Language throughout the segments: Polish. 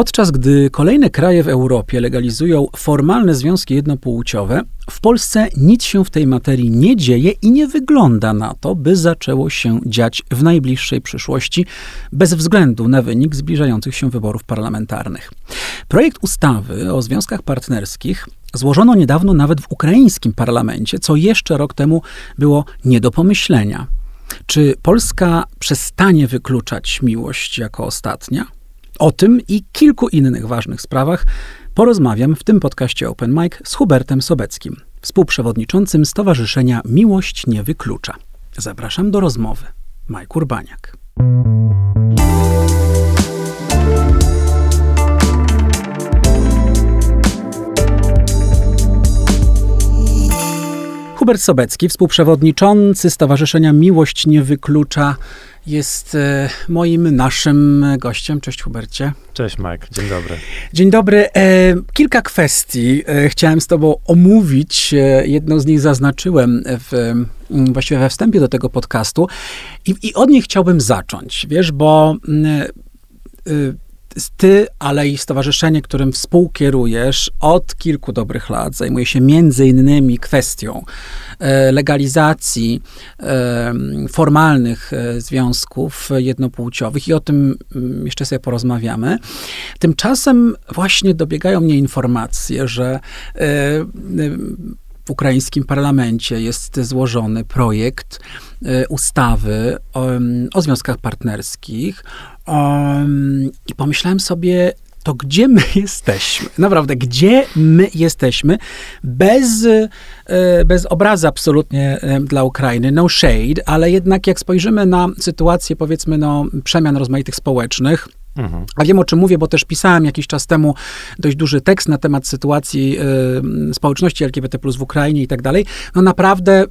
Podczas gdy kolejne kraje w Europie legalizują formalne związki jednopłciowe, w Polsce nic się w tej materii nie dzieje i nie wygląda na to, by zaczęło się dziać w najbliższej przyszłości, bez względu na wynik zbliżających się wyborów parlamentarnych. Projekt ustawy o związkach partnerskich złożono niedawno nawet w ukraińskim parlamencie, co jeszcze rok temu było nie do pomyślenia. Czy Polska przestanie wykluczać miłość jako ostatnia? O tym i kilku innych ważnych sprawach porozmawiam w tym podcaście Open Mic z Hubertem Sobeckim, współprzewodniczącym Stowarzyszenia Miłość nie wyklucza. Zapraszam do rozmowy. Mike Urbaniak. Hubert Sobecki, współprzewodniczący Stowarzyszenia Miłość nie wyklucza, jest e, moim, naszym gościem. Cześć Hubercie. Cześć Mike, dzień dobry. Dzień dobry. E, kilka kwestii e, chciałem z tobą omówić. Jedną z nich zaznaczyłem w, właściwie we wstępie do tego podcastu i, i od nich chciałbym zacząć, wiesz, bo ty, ale i stowarzyszenie, którym współkierujesz od kilku dobrych lat, zajmuje się między innymi kwestią e, legalizacji e, formalnych e, związków jednopłciowych i o tym mm, jeszcze sobie porozmawiamy. Tymczasem właśnie dobiegają mnie informacje, że w ukraińskim parlamencie jest złożony projekt ustawy o, o związkach partnerskich, Um, I pomyślałem sobie, to gdzie my jesteśmy? Naprawdę, gdzie my jesteśmy? Bez, e, bez obrazy absolutnie e, dla Ukrainy, no shade, ale jednak jak spojrzymy na sytuację, powiedzmy, no, przemian rozmaitych społecznych, Mhm. A wiem o czym mówię, bo też pisałem jakiś czas temu dość duży tekst na temat sytuacji y, społeczności LGBT plus w Ukrainie i tak dalej. No naprawdę y,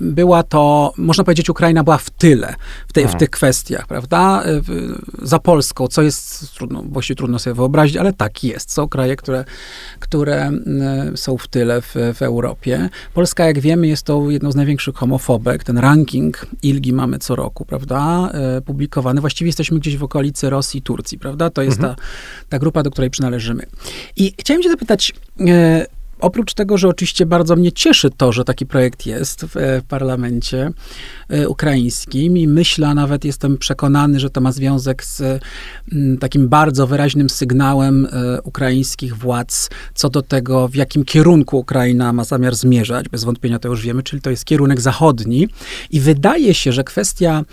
była to, można powiedzieć, Ukraina była w tyle w, tej, w tych kwestiach, prawda? Y, za Polską, co jest trudno, właściwie trudno sobie wyobrazić, ale tak jest. Są kraje, które, które są w tyle w, w Europie. Polska, jak wiemy, jest to jedną z największych homofobek. Ten ranking ILGI mamy co roku, prawda? Publikowany. Właściwie jesteśmy gdzieś w okolicy Rosji, Turcji, prawda? To jest mhm. ta, ta grupa, do której przynależymy. I chciałem cię zapytać, e, Oprócz tego, że oczywiście bardzo mnie cieszy to, że taki projekt jest w, e, w parlamencie e, ukraińskim i myślę, a nawet jestem przekonany, że to ma związek z m, mm, takim bardzo wyraźnym sygnałem e, ukraińskich władz co do tego, w jakim kierunku Ukraina ma zamiar zmierzać. Bez wątpienia to już wiemy, czyli to jest kierunek zachodni. I wydaje się, że kwestia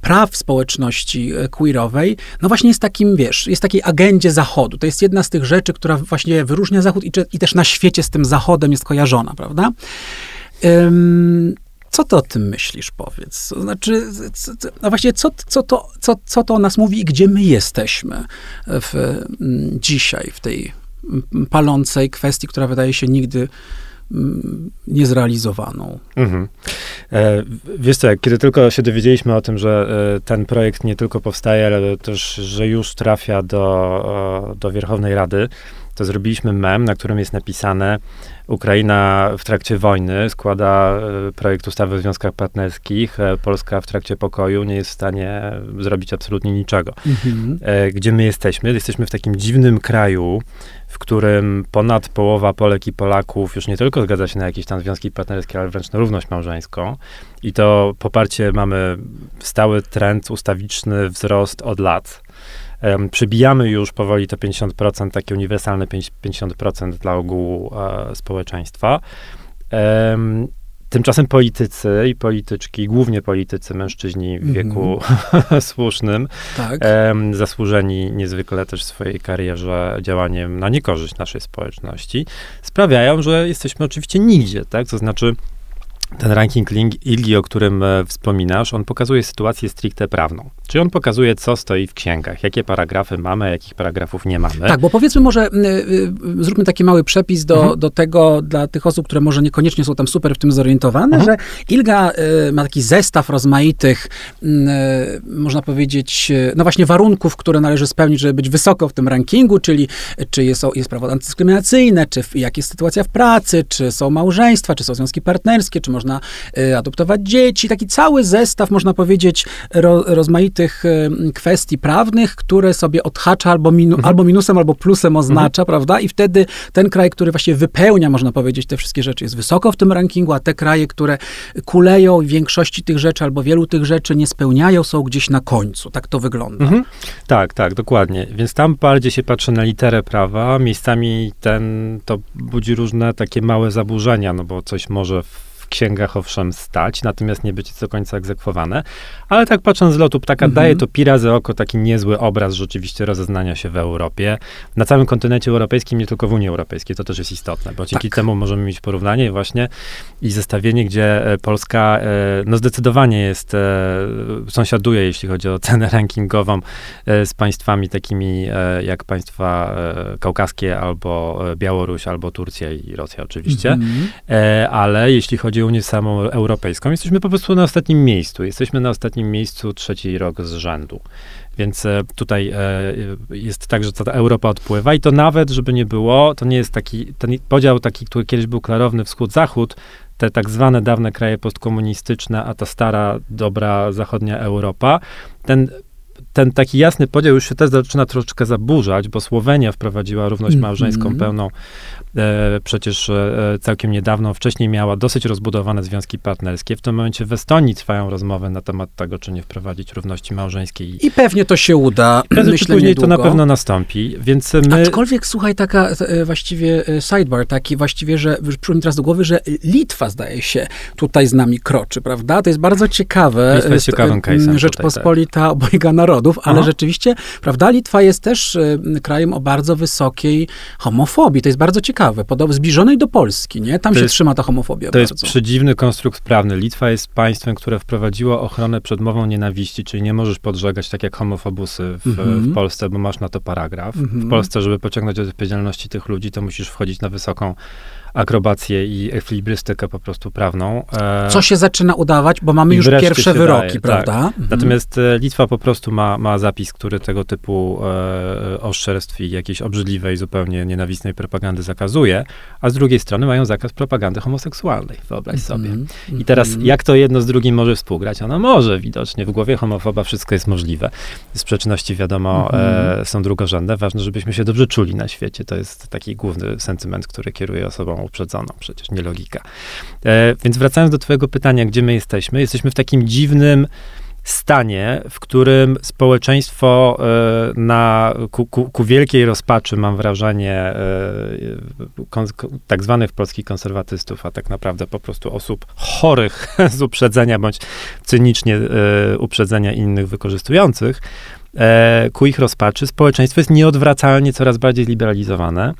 praw społeczności e, queerowej, no właśnie jest takim, wiesz, jest takiej agendzie Zachodu. To jest jedna z tych rzeczy, która właśnie wyróżnia Zachód i, i też na świecie z tym Zachodem jest kojarzona, prawda? Co ty o tym myślisz, powiedz? To znaczy, no właśnie, co, co, to, co, co to o nas mówi i gdzie my jesteśmy w, dzisiaj, w tej palącej kwestii, która wydaje się nigdy Mm, niezrealizowaną. Mhm. E, wiesz co, kiedy tylko się dowiedzieliśmy o tym, że e, ten projekt nie tylko powstaje, ale też, że już trafia do, do Wierchownej Rady, to zrobiliśmy mem, na którym jest napisane Ukraina w trakcie wojny składa e, projekt ustawy o związkach partnerskich, e, Polska w trakcie pokoju nie jest w stanie zrobić absolutnie niczego. Mhm. E, gdzie my jesteśmy? Jesteśmy w takim dziwnym kraju, w którym ponad połowa Polek i Polaków już nie tylko zgadza się na jakieś tam związki partnerskie, ale wręcz na równość małżeńską. I to poparcie mamy stały trend ustawiczny wzrost od lat. Um, przybijamy już powoli te 50%, takie uniwersalne 50% dla ogółu e, społeczeństwa. Um, Tymczasem politycy i polityczki, głównie politycy, mężczyźni w wieku mm. słusznym, tak. em, zasłużeni niezwykle też w swojej karierze działaniem na niekorzyść naszej społeczności, sprawiają, że jesteśmy oczywiście nigdzie, tak? To znaczy, ten ranking ILGI, o którym e, wspominasz, on pokazuje sytuację stricte prawną. Czyli on pokazuje, co stoi w księgach, jakie paragrafy mamy, jakich paragrafów nie mamy. Tak, bo powiedzmy może, y, y, zróbmy taki mały przepis do, mhm. do tego, dla tych osób, które może niekoniecznie są tam super w tym zorientowane, mhm. że ILGA y, ma taki zestaw rozmaitych, można powiedzieć, no właśnie warunków, które należy spełnić, żeby być wysoko w tym rankingu, czyli czy jest, jest prawo antydyskryminacyjne, czy jak jest sytuacja w pracy, czy są małżeństwa, czy są związki partnerskie, czy może można y, adoptować dzieci, taki cały zestaw, można powiedzieć, ro, rozmaitych y, kwestii prawnych, które sobie odhacza albo, minu, mhm. albo minusem, albo plusem oznacza, mhm. prawda? I wtedy ten kraj, który właśnie wypełnia, można powiedzieć, te wszystkie rzeczy, jest wysoko w tym rankingu, a te kraje, które kuleją większości tych rzeczy albo wielu tych rzeczy nie spełniają, są gdzieś na końcu. Tak to wygląda. Mhm. Tak, tak, dokładnie. Więc tam bardziej się patrzy na literę prawa. Miejscami ten, to budzi różne takie małe zaburzenia, no bo coś może w księgach owszem stać, natomiast nie być do końca egzekwowane. Ale tak patrząc z lotu ptaka, mhm. daje to pi razy oko taki niezły obraz rzeczywiście rozeznania się w Europie. Na całym kontynencie europejskim, nie tylko w Unii Europejskiej, to też jest istotne, bo dzięki tak. temu możemy mieć porównanie właśnie i zestawienie, gdzie e, Polska e, no zdecydowanie jest, e, sąsiaduje, jeśli chodzi o cenę rankingową z państwami takimi jak państwa kaukaskie, albo Białoruś, albo Turcja i Rosja oczywiście. Mhm. Ale jeśli chodzi o Unię samą europejską, jesteśmy po prostu na ostatnim miejscu. Jesteśmy na ostatnim miejscu trzeci rok z rzędu. Więc e, tutaj e, jest tak, że ta Europa odpływa i to nawet, żeby nie było, to nie jest taki, ten podział taki, który kiedyś był klarowny wschód-zachód, te tak zwane dawne kraje postkomunistyczne, a ta stara, dobra zachodnia Europa, ten ten taki jasny podział już się też zaczyna troszeczkę zaburzać, bo Słowenia wprowadziła równość mm -hmm. małżeńską pełną e, przecież e, całkiem niedawno. Wcześniej miała dosyć rozbudowane związki partnerskie. W tym momencie w Estonii trwają rozmowy na temat tego, czy nie wprowadzić równości małżeńskiej. I pewnie to się uda. Myślę, Myślę później niedługo. to na pewno nastąpi, więc my... Aczkolwiek, słuchaj, taka e, właściwie e, sidebar, taki właściwie, że przyszło mi teraz do głowy, że Litwa zdaje się tutaj z nami kroczy, prawda? To jest bardzo ciekawe. Litwa jest ciekawym case'em Rzeczpospolita tak. obojga narodów, ale Aha. rzeczywiście, prawda, Litwa jest też krajem o bardzo wysokiej homofobii. To jest bardzo ciekawe podob, zbliżonej do Polski, nie? Tam to się jest, trzyma ta homofobia To bardzo. jest przedziwny konstrukt prawny. Litwa jest państwem, które wprowadziło ochronę przed mową nienawiści, czyli nie możesz podżegać tak jak homofobusy w, -hmm. w Polsce, bo masz na to paragraf. -hmm. W mhm. Polsce, żeby pociągnąć do odpowiedzialności tych ludzi, to musisz wchodzić na wysoką akrobację i ekwilibrystykę po prostu prawną. E, Co się zaczyna udawać, bo mamy już pierwsze wyroki, daje, tak. prawda? Tak. Mhm. Natomiast e, Litwa po prostu ma, ma zapis, który tego typu e, oszczerstw i jakiejś obrzydliwej, zupełnie nienawistnej propagandy zakazuje, a z drugiej strony mają zakaz propagandy homoseksualnej, wyobraź -hmm. sobie. I teraz -hmm. jak to jedno z drugim może współgrać? Ono może, widocznie. W głowie homofoba wszystko jest możliwe. Sprzeczności, wiadomo, mm -hmm. e, są drugorzędne. Ważne, żebyśmy się dobrze czuli na świecie. To jest taki główny sentyment, który kieruje osobą uprzedzoną, przecież nie logika. E, więc wracając do twojego pytania, gdzie my jesteśmy, jesteśmy w takim dziwnym stanie, w którym społeczeństwo e, na, ku, ku, ku, wielkiej rozpaczy, mam wrażenie, e, kon, tak zwanych polskich konserwatystów, a tak naprawdę po prostu osób chorych z uprzedzenia, bądź cynicznie e, uprzedzenia innych wykorzystujących, ku ich rozpaczy, społeczeństwo jest nieodwracalnie coraz bardziej liberalizowane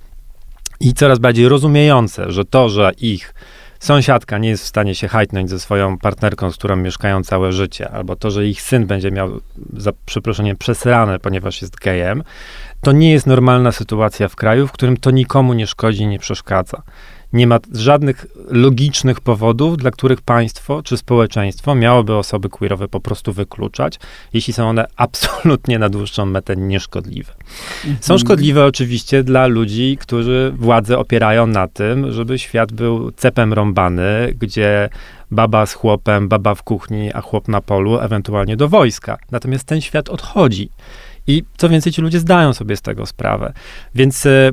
i coraz bardziej rozumiejące, że to, że ich sąsiadka nie jest w stanie się hajtnąć ze swoją partnerką, z którą mieszkają całe życie, albo to, że ich syn będzie miał, za przeproszeniem, przesrane, ponieważ jest gejem, to nie jest normalna sytuacja w kraju, w którym to nikomu nie szkodzi, nie przeszkadza nie ma żadnych logicznych powodów, dla których państwo czy społeczeństwo miałoby osoby queerowe po prostu wykluczać, jeśli są one absolutnie na dłuższą metę nieszkodliwe. Mhm. Są szkodliwe oczywiście dla ludzi, którzy władzę opierają na tym, żeby świat był cepem rąbany, gdzie baba z chłopem, baba w kuchni, a chłop na polu, ewentualnie do wojska. Natomiast ten świat odchodzi. I co więcej, ci ludzie zdają sobie z tego sprawę. Więc e,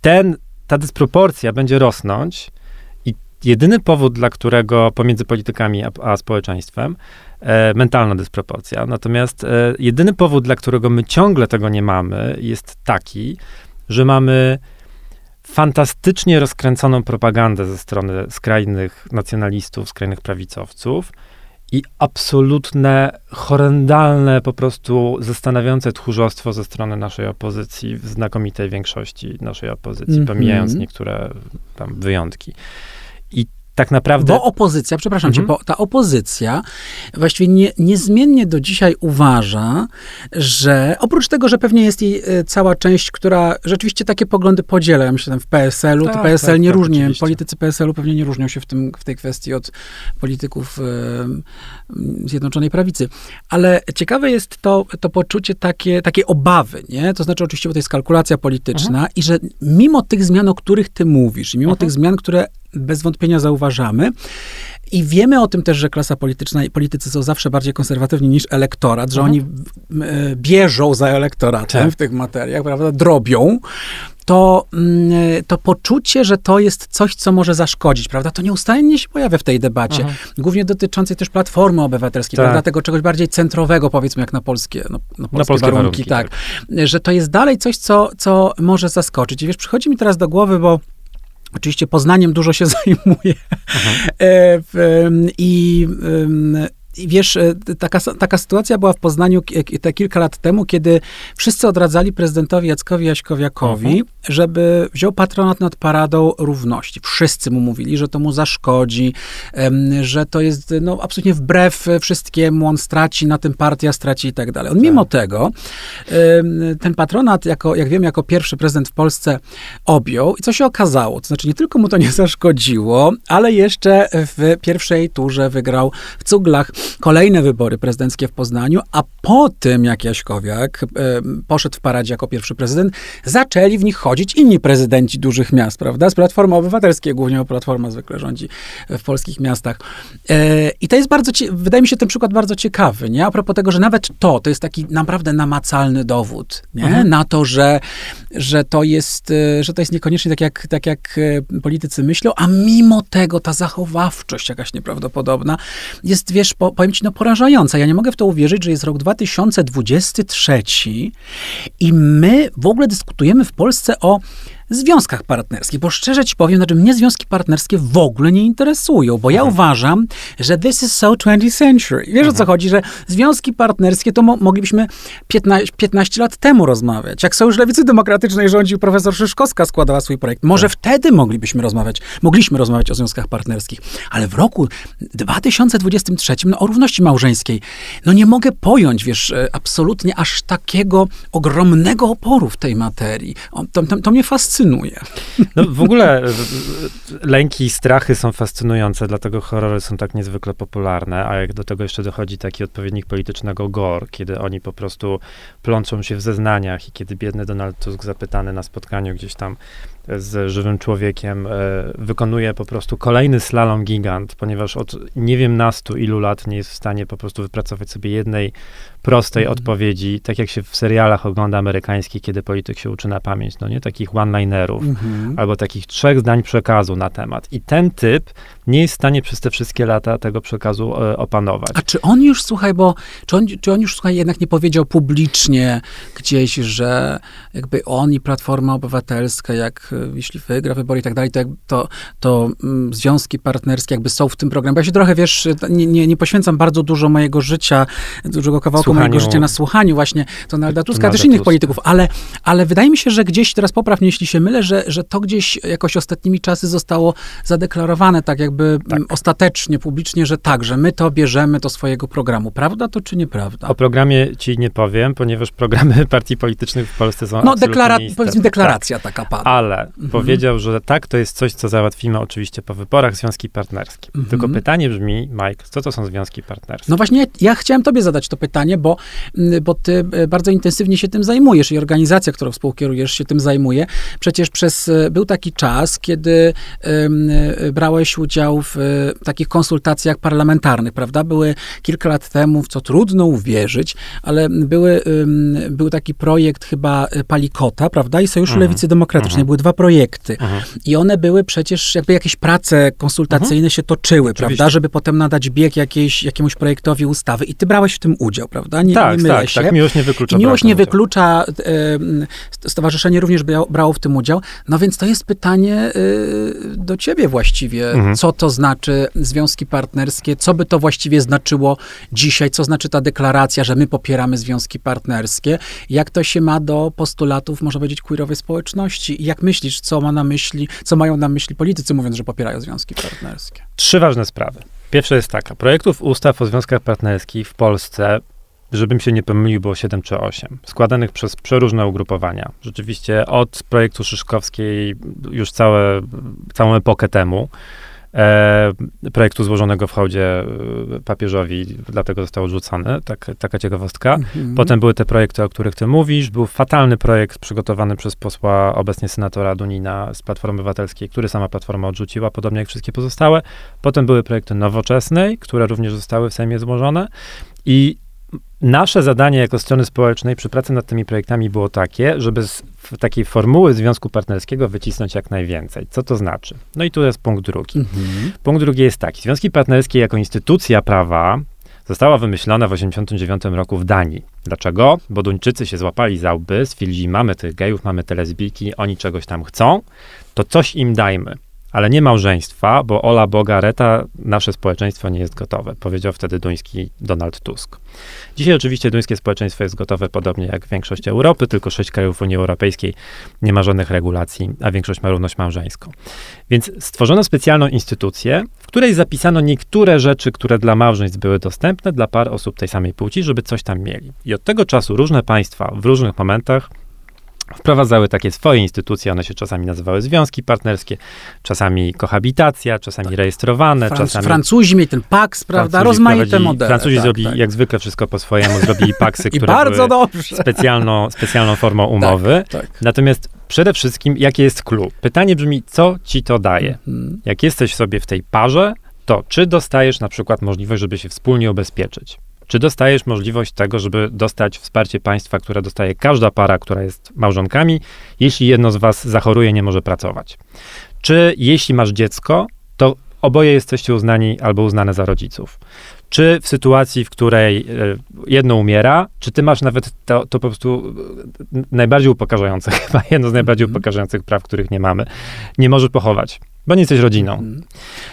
ten ta dysproporcja będzie rosnąć i jedyny powód, dla którego pomiędzy politykami a, a społeczeństwem, e, mentalna dysproporcja, natomiast e, jedyny powód, dla którego my ciągle tego nie mamy, jest taki, że mamy fantastycznie rozkręconą propagandę ze strony skrajnych nacjonalistów, skrajnych prawicowców, i absolutne, horrendalne, po prostu zastanawiające tchórzostwo ze strony naszej opozycji, w znakomitej większości naszej opozycji, mm -hmm. pomijając niektóre tam wyjątki. Tak naprawdę... Bo opozycja, przepraszam mhm. cię, bo ta opozycja właściwie nie, niezmiennie do dzisiaj uważa, że oprócz tego, że pewnie jest jej e, cała część, która rzeczywiście takie poglądy podziela, ja myślę, w PSL-u, tak, to PSL tak, nie tak, różni, politycy PSL-u pewnie nie różnią się w, tym, w tej kwestii od polityków e, Zjednoczonej Prawicy. Ale ciekawe jest to, to poczucie takie, takiej obawy, nie? To znaczy oczywiście, bo to jest kalkulacja polityczna mhm. i że mimo tych zmian, o których ty mówisz, i mimo mhm. tych zmian, które bez wątpienia zauważamy. I wiemy o tym też, że klasa polityczna i politycy są zawsze bardziej konserwatywni niż elektorat, że mhm. oni e, bierzą za elektoratem tak. w tych materiach, prawda, drobią to, mm, to poczucie, że to jest coś, co może zaszkodzić, prawda, to nieustannie się pojawia w tej debacie. Aha. Głównie dotyczącej też Platformy Obywatelskiej, tak. prawda, tego czegoś bardziej centrowego, powiedzmy, jak na polskie, no, na polskie, na polskie warunki, warunki tak. tak. Że to jest dalej coś, co, co może zaskoczyć. I wiesz, przychodzi mi teraz do głowy, bo Oczywiście Poznaniem dużo się zajmuje. E, I i wiesz, e, taka, taka sytuacja była w Poznaniu te kilka lat temu, kiedy wszyscy odradzali prezydentowi Jackowi Jaśkowiakowi, uh-huh. żeby wziął patronat nad Paradą Równości. Wszyscy mu mówili, że to mu zaszkodzi, że to jest no, absolutnie wbrew wszystkiemu, on straci na tym partia, straci i tak dalej. On tak. mimo tego ten patronat, jako, jak wiem, jako pierwszy prezydent w Polsce objął i co się okazało? To znaczy nie tylko mu to nie zaszkodziło, ale jeszcze w pierwszej turze wygrał w cuglach kolejne wybory prezydenckie w Poznaniu, a po tym, jak Jaśkowiak e, poszedł w paradzie jako pierwszy prezydent, zaczęli w nich chodzić inni prezydenci dużych miast, prawda? Z Platformy Obywatelskiej, głównie Platforma zwykle rządzi w polskich miastach. E, I to jest bardzo, wydaje mi się ten przykład bardzo ciekawy, nie? A propos tego, że nawet to, to jest taki naprawdę namacalny dowód, nie? Mhm. Na to, że, że to jest, e, że to jest niekoniecznie tak jak, tak jak politycy myślą, a mimo tego ta zachowawczość jakaś nieprawdopodobna jest, wiesz, po, powiem ci, no porażająca. Ja nie mogę w to uwierzyć, że jest rok 2023 i my w ogóle dyskutujemy w Polsce o związkach partnerskich, bo szczerze ci powiem, znaczy mnie związki partnerskie w ogóle nie interesują, bo ja mhm. uważam, że this is so 20th century. Wiesz o co mhm. chodzi, że związki partnerskie to mo moglibyśmy 15, 15, lat temu rozmawiać. Jak Sojusz Lewicy Demokratycznej rządził profesor Szyszkowska, składała swój projekt. Może tak. wtedy moglibyśmy rozmawiać, mogliśmy rozmawiać o związkach partnerskich, ale w roku 2023 no, o równości małżeńskiej, no nie mogę pojąć, wiesz, e, absolutnie aż takiego ogromnego oporu w tej materii. to, to, to mnie fascynuje fascynuje. No w ogóle lęki i strachy są fascynujące, dlatego horrory są tak niezwykle popularne, a jak do tego jeszcze dochodzi taki odpowiednik politycznego gore, kiedy oni po prostu plączą się w zeznaniach i kiedy biedny Donald Tusk zapytany na spotkaniu gdzieś tam z żywym człowiekiem e, wykonuje po prostu kolejny slalom gigant, ponieważ od nie wiem nastu ilu lat nie jest w stanie po prostu wypracować sobie jednej prostej mm. odpowiedzi, tak jak się w serialach ogląda amerykańskich, kiedy polityk się uczy na pamięć, no nie, takich one-linerów, mm -hmm. albo takich trzech zdań przekazu na temat. I ten typ nie jest w stanie przez te wszystkie lata tego przekazu e, opanować. A czy on już, słuchaj, bo czy on, czy on już, słuchaj, jednak nie powiedział publicznie gdzieś, że jakby on i Platforma Obywatelska, jak jeśli wygra wybory i tak dalej, to, to, to mm, związki partnerskie jakby są w tym programie. Bo ja się trochę, wiesz, nie, nie, nie poświęcam bardzo dużo mojego życia, dużego kawałka słuchaniu, mojego życia na słuchaniu właśnie Donalda Tuska, Donalda też innych Tuska. polityków, ale, ale wydaje mi się, że gdzieś, teraz popraw mnie, jeśli się mylę, że, że to gdzieś jakoś ostatnimi czasy zostało zadeklarowane tak jakby mm, tak. ostatecznie, publicznie, że tak, że my to bierzemy do swojego programu. Prawda to czy nieprawda? O programie ci nie powiem, ponieważ programy partii politycznych w Polsce są No, deklara powiedzmy deklaracja tak. taka padła. Ale mhm. powiedział, że tak, to jest coś, co załatwimy oczywiście po wyborach, związki partnerskie. Mhm. Tylko pytanie brzmi, Mike, co to są związki partnerskie? No właśnie, ja chciałem tobie zadać to pytanie, bo, mm, bo ty e, bardzo intensywnie się tym zajmujesz i organizacja, którą współkierujesz, się tym zajmuje. Przecież przez, e, był taki czas, kiedy um, brałeś udział w takich konsultacjach parlamentarnych, prawda? Były kilka lat temu, w co trudno uwierzyć, ale były, um, był taki projekt chyba Palikota, prawda? I Sojuszu mhm. Lewicy Demokratycznej. Mhm. Były dwa projekty. Mhm. I one były przecież, jakby jakieś prace konsultacyjne mhm. się toczyły, Oczywiście. prawda? Żeby potem nadać bieg jakiejś, jakiemuś projektowi ustawy. I ty brałeś w tym udział, prawda? Nie, tak, nie mylę tak, się. tak. Miłość nie wyklucza. I miłość nie wyklucza. E, stowarzyszenie również brało w tym udział. No więc to jest pytanie e, do ciebie właściwie. Mhm. Co to znaczy związki partnerskie? Co by to właściwie znaczyło dzisiaj? Co znaczy ta deklaracja, że my popieramy związki partnerskie? Jak to się ma do postulatów, można powiedzieć, queerowej społeczności? I jak myślisz, co ma na myśli, co mają na myśli politycy, mówiąc, że popierają związki partnerskie? Trzy ważne sprawy. Pierwsza jest taka. Projektów ustaw o związkach partnerskich w Polsce żebym się nie pomylił, było 7 czy 8, składanych przez przeróżne ugrupowania. Rzeczywiście od projektu Szyszkowskiej już całe, całą epokę temu projektu złożonego w hołdzie e, papieżowi, dlatego został odrzucony, tak, taka ciekawostka. Mhm. Potem były te projekty, o których ty mówisz. Był fatalny projekt przygotowany przez posła, obecnie senatora Dunina z Platformy Obywatelskiej, który sama Platforma odrzuciła, podobnie jak wszystkie pozostałe. Potem były projekty nowoczesnej, które również zostały w Sejmie złożone. I nasze zadanie jako strony społecznej przy pracy nad tymi projektami było takie, żeby z takiej formuły związku partnerskiego wycisnąć jak najwięcej. Co to znaczy? No i tu jest punkt drugi. Mhm. Punkt drugi jest taki. Związki partnerskie jako instytucja prawa została wymyślona w 1989 roku w Danii. Dlaczego? Bo Duńczycy się złapali za łby, stwierdzili, mamy tych gejów, mamy te lesbijki, oni czegoś tam chcą, to coś im dajmy ale nie małżeństwa, bo ola Boga reta, nasze społeczeństwo nie jest gotowe, powiedział wtedy duński Donald Tusk. Dzisiaj oczywiście duńskie społeczeństwo jest gotowe podobnie jak większość Europy, tylko sześć krajów Unii Europejskiej nie ma żadnych regulacji, a większość ma równość małżeńską. Więc stworzono specjalną instytucję, w której zapisano niektóre rzeczy, które dla małżeństw były dostępne dla par osób tej samej płci, żeby coś tam mieli. I od tego czasu różne państwa w różnych momentach wprowadzały takie swoje instytucje, one się czasami nazywały związki partnerskie, czasami kohabitacja, czasami tak. rejestrowane, Franc czasami... Francuzi mieli ten PAX, prawda, rozmaite modele. Francuzi tak, zrobili tak. jak zwykle wszystko po swojemu, zrobili PAXy, które bardzo były dobrze. Specjalną, specjalną formą tak, umowy. Tak. Natomiast przede wszystkim, jakie jest clue? Pytanie brzmi, co ci to daje? Mhm. Jak jesteś sobie w tej parze, to czy dostajesz na przykład możliwość, żeby się wspólnie ubezpieczyć? Czy dostajesz możliwość tego, żeby dostać wsparcie państwa, które dostaje każda para, która jest małżonkami, jeśli jedno z was zachoruje, nie może pracować? Czy jeśli masz dziecko, to oboje jesteście uznani albo uznane za rodziców? Czy w sytuacji, w której e, jedno umiera, czy ty masz nawet to, to po prostu najbardziej upokarzające, chyba jedno z najbardziej mm. upokarzających praw, których nie mamy, nie możesz pochować bo nie jesteś rodziną. Mhm.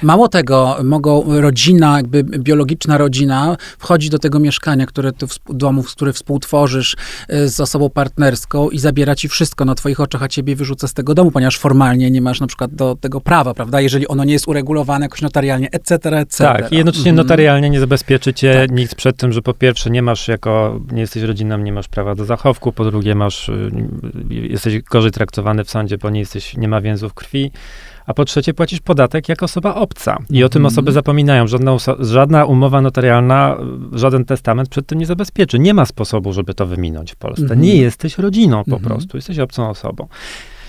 Mało tego, mogą rodzina, jakby biologiczna rodzina, wchodzić do tego mieszkania, które ty, domu, które współtworzysz y, z osobą partnerską i zabiera ci wszystko na twoich oczach, a ciebie wyrzuca z tego domu, ponieważ formalnie nie masz na przykład do tego prawa, prawda? Jeżeli ono nie jest uregulowane jakoś notarialnie, etc., etc. Tak, i jednocześnie mhm. notarialnie nie zabezpieczy cię tak. nikt przed tym, że po pierwsze nie masz jako, nie jesteś rodziną, nie masz prawa do zachowku, po drugie masz, y, jesteś gorzej traktowany w sądzie, bo nie jesteś, nie ma więzów krwi, a po trzecie płacisz podatek jako osoba obca. I o tym mhm. osoby zapominają. Żadna, żadna umowa notarialna, żaden testament przed tym nie zabezpieczy. Nie ma sposobu, żeby to wyminąć w Polsce. Mhm. Nie jesteś rodziną po mhm. prostu, jesteś obcą osobą.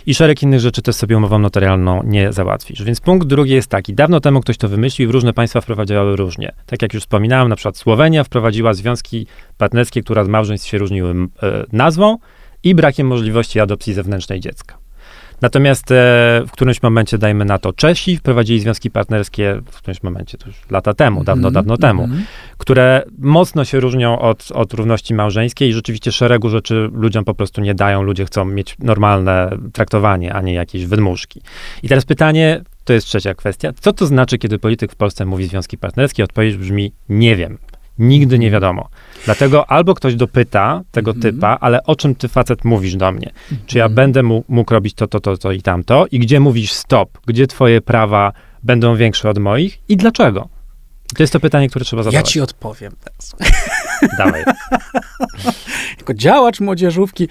I szereg innych rzeczy też sobie umową notarialną nie załatwisz. Więc punkt drugi jest taki. Dawno temu ktoś to wymyślił i różne państwa wprowadzały różnie. Tak jak już wspominałem, na przykład Słowenia wprowadziła związki partnerskie, które z małżeństw się różniły e, nazwą i brakiem możliwości adopcji zewnętrznej dziecka. Natomiast e, w którymś momencie, dajmy na to, Czesi wprowadzili związki partnerskie, w którymś momencie, to już lata temu, dawno, mm, dawno temu, mm. które mocno się różnią od, od równości małżeńskiej i rzeczywiście szeregu rzeczy ludziom po prostu nie dają. Ludzie chcą mieć normalne traktowanie, a nie jakieś wydmuszki. I teraz pytanie, to jest trzecia kwestia. Co to znaczy, kiedy polityk w Polsce mówi związki partnerskie? Odpowiedź brzmi, nie wiem. Nigdy nie wiadomo. Dlatego albo ktoś dopyta tego mm -hmm. typa, ale o czym ty facet mówisz do mnie? Czy ja mm -hmm. będę mógł robić to, to, to, to i tamto? I gdzie mówisz stop? Gdzie twoje prawa będą większe od moich? I dlaczego? To jest to pytanie, które trzeba zadać. Ja ci odpowiem teraz. Dawaj. jako działacz młodzieżówki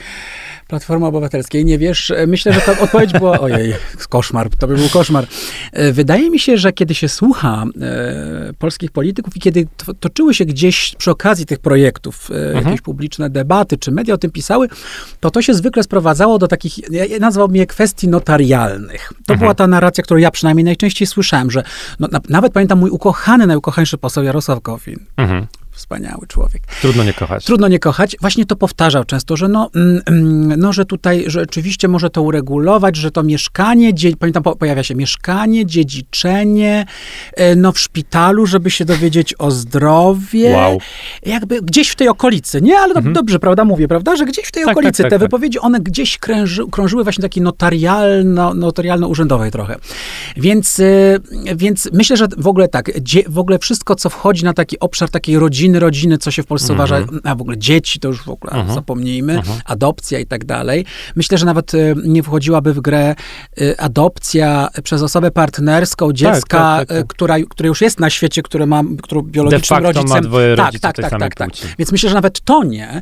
Platformy Obywatelskiej, nie wiesz, myślę, że ta odpowiedź była, ojej, koszmar, to by był koszmar. E, wydaje mi się, że kiedy się słucha e, polskich polityków i kiedy to, toczyły się gdzieś przy okazji tych projektów e, mhm. jakieś publiczne debaty, czy media o tym pisały, to to się zwykle sprowadzało do takich, ja, ja nazwałbym je kwestii notarialnych. To mhm. była ta narracja, którą ja przynajmniej najczęściej słyszałem, że no, na, nawet pamiętam mój ukochany, najukochańszy poseł Jarosław Gowin. Mhm wspaniały człowiek. Trudno nie kochać. Trudno nie kochać. Właśnie to powtarzał często, że no, mm, mm, no że tutaj rzeczywiście może to uregulować, że to mieszkanie, pamiętam, pojawia się mieszkanie, dziedziczenie, e, no w szpitalu, żeby się dowiedzieć o zdrowie. Wow. Jakby gdzieś w tej okolicy, nie? Ale mhm. dobrze, prawda, mówię, prawda, że gdzieś w tej tak, tak okolicy tak, tak, te wypowiedzi, one gdzieś kręży, krążyły właśnie takiej notarialno, notarialno-urzędowej trochę. Więc, e, więc myślę, że w ogóle tak, w ogóle wszystko, co wchodzi na taki obszar takiej rodziny, rodziny, rodziny, co się w Polsce mm -hmm. uważa, a w ogóle dzieci, to już w ogóle mm -hmm. zapomnijmy, mm -hmm. adopcja i tak dalej. Myślę, że nawet y, nie wchodziłaby w grę y, adopcja przez osobę partnerską tak, dziecka, tak, tak, tak, która, które już jest na świecie, które ma, którą biologicznym rodzicem... ma dwoje tak, tak, tak, tak, tak, Więc myślę, że nawet to nie.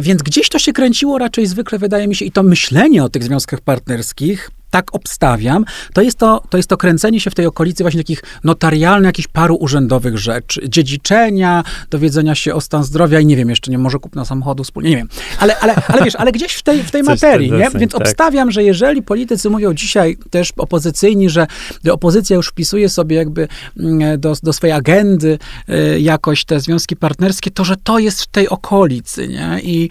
Więc gdzieś to się kręciło raczej zwykle, wydaje mi się, i to myślenie o tych związkach partnerskich tak obstawiam, to jest to, to jest to kręcenie się w tej okolicy właśnie takich notarialnych, jakichś paru urzędowych rzeczy. Dziedziczenia, dowiedzenia się o stan zdrowia i nie wiem, jeszcze nie, może kupna samochodu wspólnie, nie wiem. Ale, ale, ale wiesz, ale gdzieś w tej, w tej materii, nie? Więc tak. obstawiam, że jeżeli politycy mówią dzisiaj też opozycyjni, że opozycja już wpisuje sobie jakby mm, do, do swojej agendy y, jakoś te związki partnerskie, to że to jest w tej okolicy, nie? I,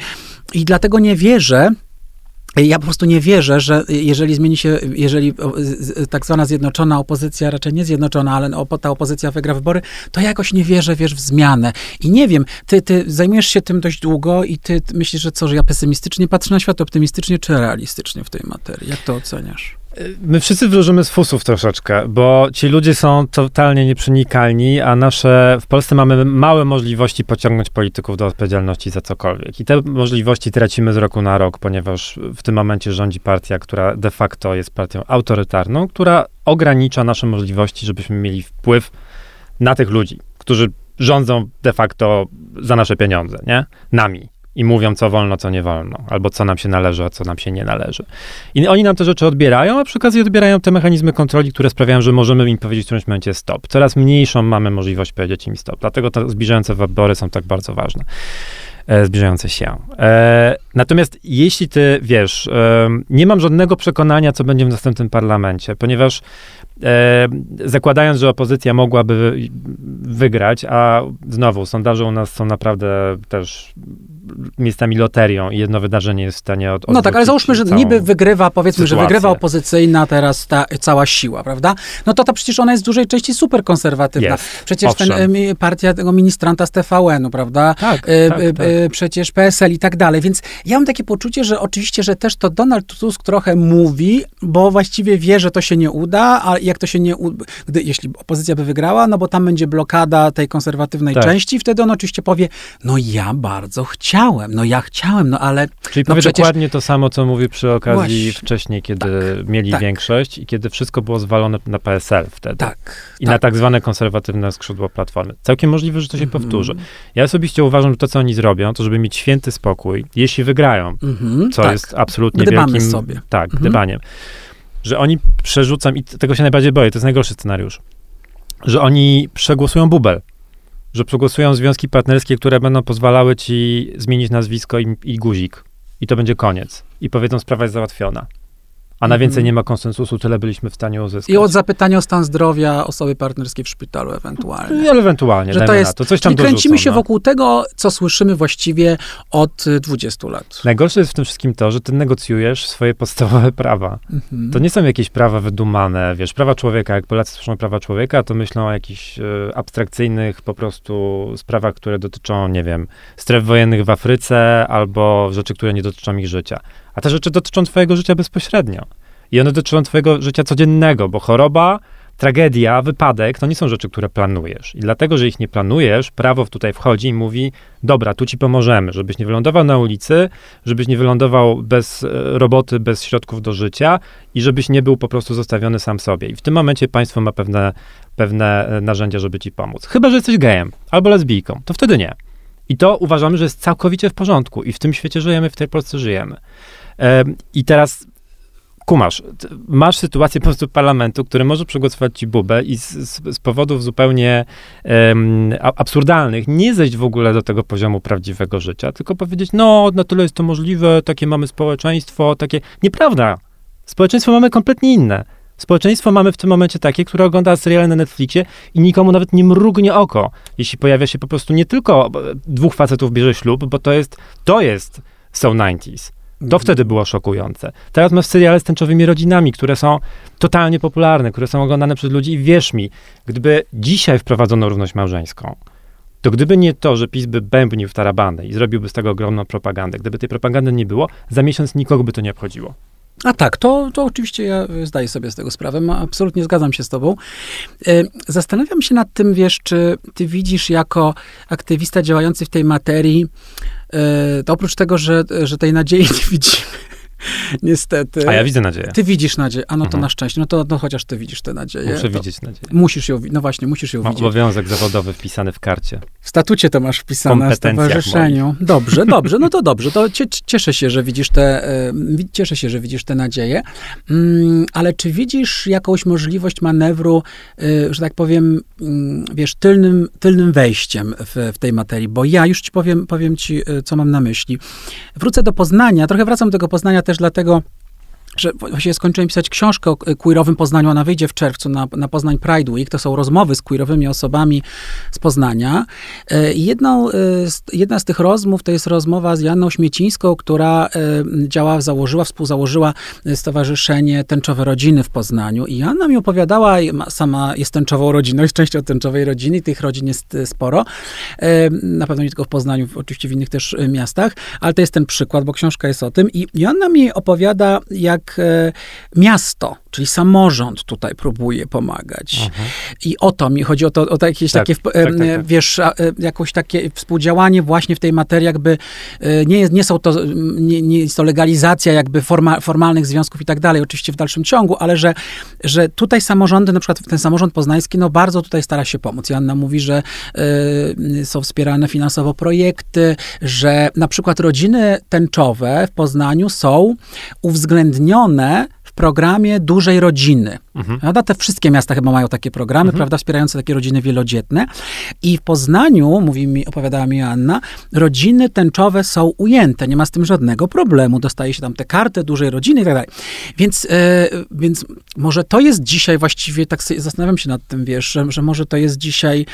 i dlatego nie wierzę, ja po prostu nie wierzę, że jeżeli zmieni się, jeżeli tak zwana zjednoczona opozycja, raczej nie zjednoczona, ale ta opozycja wygra wybory, to ja jakoś nie wierzę, wiesz, w zmianę. I nie wiem, ty, ty zajmujesz się tym dość długo i ty myślisz, że co, że ja pesymistycznie patrzę na świat, optymistycznie czy realistycznie w tej materii? Jak to oceniasz? My wszyscy wróżymy z fusów troszeczkę, bo ci ludzie są totalnie nieprzenikalni, a nasze, w Polsce mamy małe możliwości pociągnąć polityków do odpowiedzialności za cokolwiek. I te możliwości tracimy z roku na rok, ponieważ w tym momencie rządzi partia, która de facto jest partią autorytarną, która ogranicza nasze możliwości, żebyśmy mieli wpływ na tych ludzi, którzy rządzą de facto za nasze pieniądze, nie? Nami i mówią, co wolno, co nie wolno, albo co nam się należy, a co nam się nie należy. I oni nam te rzeczy odbierają, a przy okazji odbierają te mechanizmy kontroli, które sprawiają, że możemy im powiedzieć w którymś momencie stop. Coraz mniejszą mamy możliwość powiedzieć im stop. Dlatego te zbliżające wybory są tak bardzo ważne. E, zbliżające się. E, natomiast jeśli ty wiesz, e, nie mam żadnego przekonania, co będzie w następnym parlamencie, ponieważ e, zakładając, że opozycja mogłaby wygrać, a znowu sondaże u nas są naprawdę też miejscami loterią i jedno wydarzenie jest w stanie od, No tak, ale załóżmy, że niby wygrywa, powiedzmy, sytuację. że wygrywa opozycyjna teraz ta cała siła, prawda? No to to przecież ona jest w dużej części super konserwatywna. Jest. Przecież ten, partia tego ministranta z TVN-u, prawda? Tak, e, tak, tak. Przecież PSL i tak dalej. Więc ja mam takie poczucie, że oczywiście, że też to Donald Tusk trochę mówi, bo właściwie wie, że to się nie uda, a jak to się nie uda, gdy, jeśli opozycja by wygrała, no bo tam będzie blokada tej konserwatywnej tak. części, wtedy on oczywiście powie, no ja bardzo chciałem chciałem, no ja chciałem, no ale... Czyli no powie przecież... dokładnie to samo, co mówi przy okazji Właśnie, wcześniej, kiedy tak, mieli tak. większość i kiedy wszystko było zwalone na PSL wtedy. Tak. I tak. na tak zwane konserwatywne skrzydło Platformy. Całkiem możliwe, że to się mm -hmm. powtórzy. Ja osobiście uważam, że to, co oni zrobią, to żeby mieć święty spokój, jeśli wygrają, mm -hmm, co tak. jest absolutnie Gdybamy wielkim... sobie. Tak, mm -hmm. gdybaniem. Że oni przerzucą, i tego się najbardziej boję, to jest najgorszy scenariusz, że oni przegłosują bubel że przegłosują związki partnerskie, które będą pozwalały ci zmienić nazwisko i, i guzik. I to będzie koniec. I powiedzą, sprawa jest załatwiona a na więcej mhm. nie ma konsensusu, tyle byliśmy w stanie uzyskać. I od zapytania o stan zdrowia osoby partnerskiej w szpitalu ewentualnie. No, ewentualnie, że to jest, to. Coś tam czyli kręcimy się no. wokół tego, co słyszymy właściwie od 20 lat. Najgorsze jest w tym wszystkim to, że ty negocjujesz swoje podstawowe prawa. Mhm. To nie są jakieś prawa wydumane, wiesz, prawa człowieka, jak Polacy słyszą prawa człowieka, to myślą o jakichś e, abstrakcyjnych po prostu sprawach, które dotyczą, nie wiem, stref wojennych w Afryce albo rzeczy, które nie dotyczą ich życia. A te rzeczy dotyczą twojego życia bezpośrednio. I one dotyczą twojego życia codziennego, bo choroba, tragedia, wypadek to nie są rzeczy, które planujesz. I dlatego, że ich nie planujesz, prawo tutaj wchodzi i mówi: Dobra, tu ci pomożemy, żebyś nie wylądował na ulicy, żebyś nie wylądował bez e, roboty, bez środków do życia i żebyś nie był po prostu zostawiony sam sobie. I w tym momencie państwo ma pewne, pewne e, narzędzia, żeby ci pomóc. Chyba, że jesteś gejem albo lesbijką, to wtedy nie. I to uważamy, że jest całkowicie w porządku i w tym świecie żyjemy, w tej Polsce żyjemy. I teraz kumasz, masz sytuację po prostu parlamentu, który może przegłosować ci bubę i z, z, powodów zupełnie um, absurdalnych nie zejść w ogóle do tego poziomu prawdziwego życia, tylko powiedzieć, no, na tyle jest to możliwe, takie mamy społeczeństwo, takie... Nieprawda. Społeczeństwo mamy kompletnie inne. Społeczeństwo mamy w tym momencie takie, które ogląda seriale na Netflixie i nikomu nawet nie mrugnie oko, jeśli pojawia się po prostu nie tylko dwóch facetów bierze ślub, bo to jest, to jest, są 90s. To wtedy było szokujące. Teraz masz seriale z tęczowymi rodzinami, które są totalnie popularne, które są oglądane przez ludzi i wierz mi, gdyby dzisiaj wprowadzono równość małżeńską, to gdyby nie to, że PiS by bębnił w tarabanę i zrobiłby z tego ogromną propagandę, gdyby tej propagandy nie było, za miesiąc nikogo by to nie obchodziło. A tak, to, to oczywiście ja zdaję sobie z tego sprawę, absolutnie zgadzam się z tobą. E, zastanawiam się nad tym, wiesz, czy ty widzisz jako aktywista działający w tej materii, e, to oprócz tego, że, że tej nadziei nie widzimy, Niestety. A ja widzę nadzieję. Ty widzisz nadzieję. A no to Mhm. na szczęście. No to no, chociaż ty widzisz tę nadzieję. Muszę to widzieć nadzieję. Musisz ją, no właśnie, musisz ją Mam widzieć. obowiązek zawodowy wpisany w karcie. W statucie to masz wpisane, w stowarzyszeniu. Dobrze, dobrze, no to dobrze. To cie, cieszę się, że widzisz te, e, cieszę się, że widzisz te nadzieje. Mm, ale czy widzisz jakąś możliwość manewru, e, że tak powiem, mm, wiesz, tylnym, tylnym wejściem w, w tej materii? Bo ja już ci powiem, powiem ci, e, co mam na myśli. Wrócę do Poznania, trochę wracam do tego Poznania też dlatego, że właściwie skończyłem pisać książkę o queerowym Poznaniu, ona wyjdzie w czerwcu na, na Poznań Pride Week. To są rozmowy z queerowymi osobami z Poznania. E, Jedną, e, jedna z tych rozmów to jest rozmowa z Janną Śmiecińską, która e, działa, założyła, współzałożyła e, Stowarzyszenie Tęczowe Rodziny w Poznaniu. I Janna mi opowiadała, sama jest tęczową rodziną, jest częścią tęczowej rodziny, tych rodzin jest e, sporo. E, Na pewno nie tylko w Poznaniu, oczywiście w innych też e, miastach, ale to jest ten przykład, bo książka jest o tym. I Joanna mi opowiada, jak e, miasto, czyli samorząd tutaj próbuje pomagać. I o to mi chodzi, o to, o to jakieś Tak, takie, tak, e, tak, tak. wiesz, e, jakoś takie współdziałanie właśnie w tej materii, jakby e, nie, jest, nie są to, nie, nie jest to legalizacja jakby forma, formalnych związków i tak dalej, oczywiście w dalszym ciągu, ale że, że tutaj samorządy, na przykład ten samorząd poznański, no bardzo tutaj stara się pomóc. Joanna mówi, że e, są wspierane finansowo projekty, że na przykład rodziny tęczowe w Poznaniu są uwzględnione w programie dużej rodziny. Mhm. Prawda? Te wszystkie miasta chyba mają takie programy, prawda, wspierające takie rodziny wielodzietne. I w Poznaniu, mówi mi, opowiadała mi Anna, rodziny tęczowe są ujęte, nie ma z tym żadnego problemu. Dostaje się tam tę kartę dużej rodziny i tak dalej. Więc, e, więc może to jest dzisiaj właściwie, tak sobie zastanawiam się nad tym, wiesz, że, że może to jest dzisiaj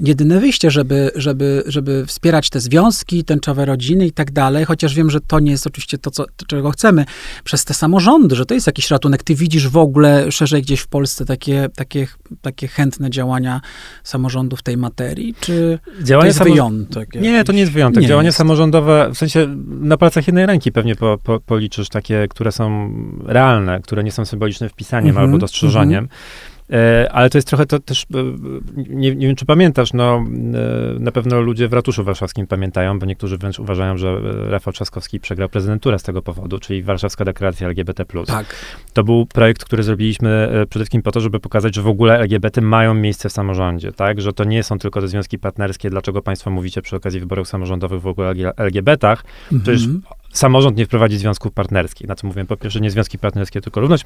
jedyne wyjście, żeby, żeby, żeby wspierać te związki, tęczowe rodziny i tak dalej, chociaż wiem, że to nie jest oczywiście to, co, to, czego chcemy, przez te samorządy, że to jest jakiś ratunek. Ty widzisz w ogóle szerzej gdzieś w Polsce takie, takie, takie chętne działania samorządu w tej materii, czy to Działanie jest samo- wyjątek? Nie, jakiś? to nie jest wyjątek. Nie Działania jest. samorządowe, w sensie na palcach jednej ręki pewnie po, po, policzysz takie, które są realne, które nie są symbolicznym wpisaniem Mhm, albo dostrzeżeniem. E, Ale to jest trochę to też, e, nie, nie wiem czy pamiętasz, no e, na pewno ludzie w ratuszu warszawskim pamiętają, bo niektórzy wręcz uważają, że e, Rafał Trzaskowski przegrał prezydenturę z tego powodu, czyli Warszawska Deklaracja LGBT+. Tak. To był projekt, który zrobiliśmy e, przede wszystkim po to, żeby pokazać, że w ogóle LGBT mają miejsce w samorządzie, tak? Że to nie są tylko te związki partnerskie, dlaczego państwo mówicie przy okazji wyborów samorządowych w ogóle o LGBT-ach. Przecież Mhm. Samorząd nie wprowadzi związków partnerskich. Na co mówię? Po pierwsze, nie związki partnerskie, tylko równość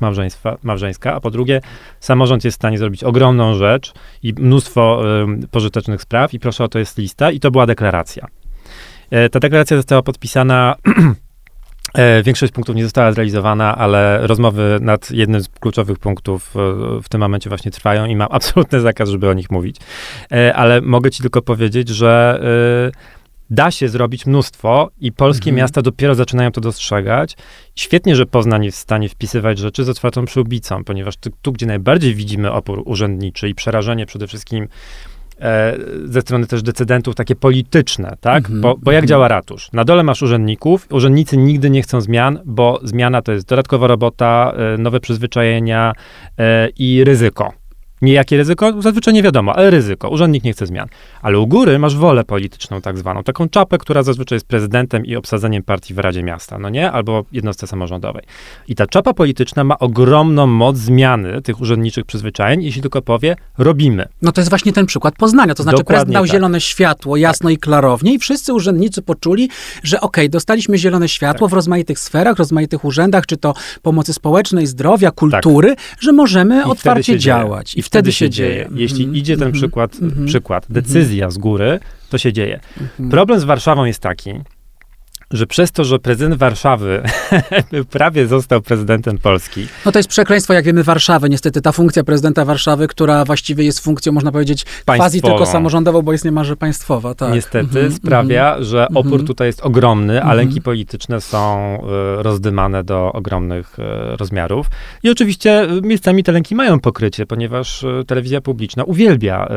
małżeńska, a po drugie, samorząd jest w stanie zrobić ogromną rzecz i mnóstwo ym, pożytecznych spraw i proszę o to jest lista i to była deklaracja. E, ta deklaracja została podpisana E, Większość punktów nie została zrealizowana, ale rozmowy nad jednym z kluczowych punktów e, w tym momencie właśnie trwają i mam absolutny zakaz, żeby o nich mówić. Ale mogę ci tylko powiedzieć, że da się zrobić mnóstwo i polskie Mhm. miasta dopiero zaczynają to dostrzegać. Świetnie, że Poznań jest w stanie wpisywać rzeczy z otwartą przyłbicą, ponieważ tu, tu gdzie najbardziej widzimy opór urzędniczy i przerażenie przede wszystkim e, ze strony też decydentów takie polityczne, tak? Mhm, Bo, bo jak mhm. działa ratusz? Na dole masz urzędników, urzędnicy nigdy nie chcą zmian, bo zmiana to jest dodatkowa robota, e, nowe przyzwyczajenia e, i ryzyko. Nie jakie ryzyko? Zazwyczaj nie wiadomo, ale ryzyko. Urzędnik nie chce zmian. Ale u góry masz wolę polityczną tak zwaną, taką czapę, która zazwyczaj jest prezydentem i obsadzeniem partii w Radzie Miasta, no nie? Albo jednostce samorządowej. I ta czapa polityczna ma ogromną moc zmiany tych urzędniczych przyzwyczajeń, jeśli tylko powie, robimy. No to jest właśnie ten przykład Poznania, to znaczy Dokładnie prezydent dał tak. zielone światło jasno i klarownie i wszyscy urzędnicy poczuli, że okej, dostaliśmy zielone światło Tak. w rozmaitych sferach, rozmaitych urzędach, czy to pomocy społecznej, zdrowia, kultury, że możemy Tak. I otwarcie działać. I, wtedy się dzieje. Jeśli Mhm, idzie ten mhm, przykład, mhm, przykład, decyzja z góry, to się dzieje. mhm. Problem z Warszawą jest taki, że przez to, że prezydent Warszawy prawie został prezydentem Polski, No to jest przekleństwo, jak wiemy, Warszawy. Niestety ta funkcja prezydenta Warszawy, która właściwie jest funkcją, można powiedzieć, quasi tylko samorządową, bo jest niemalże państwowa. Tak. niestety Mhm, sprawia, że opór Mhm. tutaj jest ogromny, a Mhm. lęki polityczne są e, rozdymane do ogromnych e, rozmiarów. I oczywiście e, miejscami te lęki mają pokrycie, ponieważ telewizja publiczna uwielbia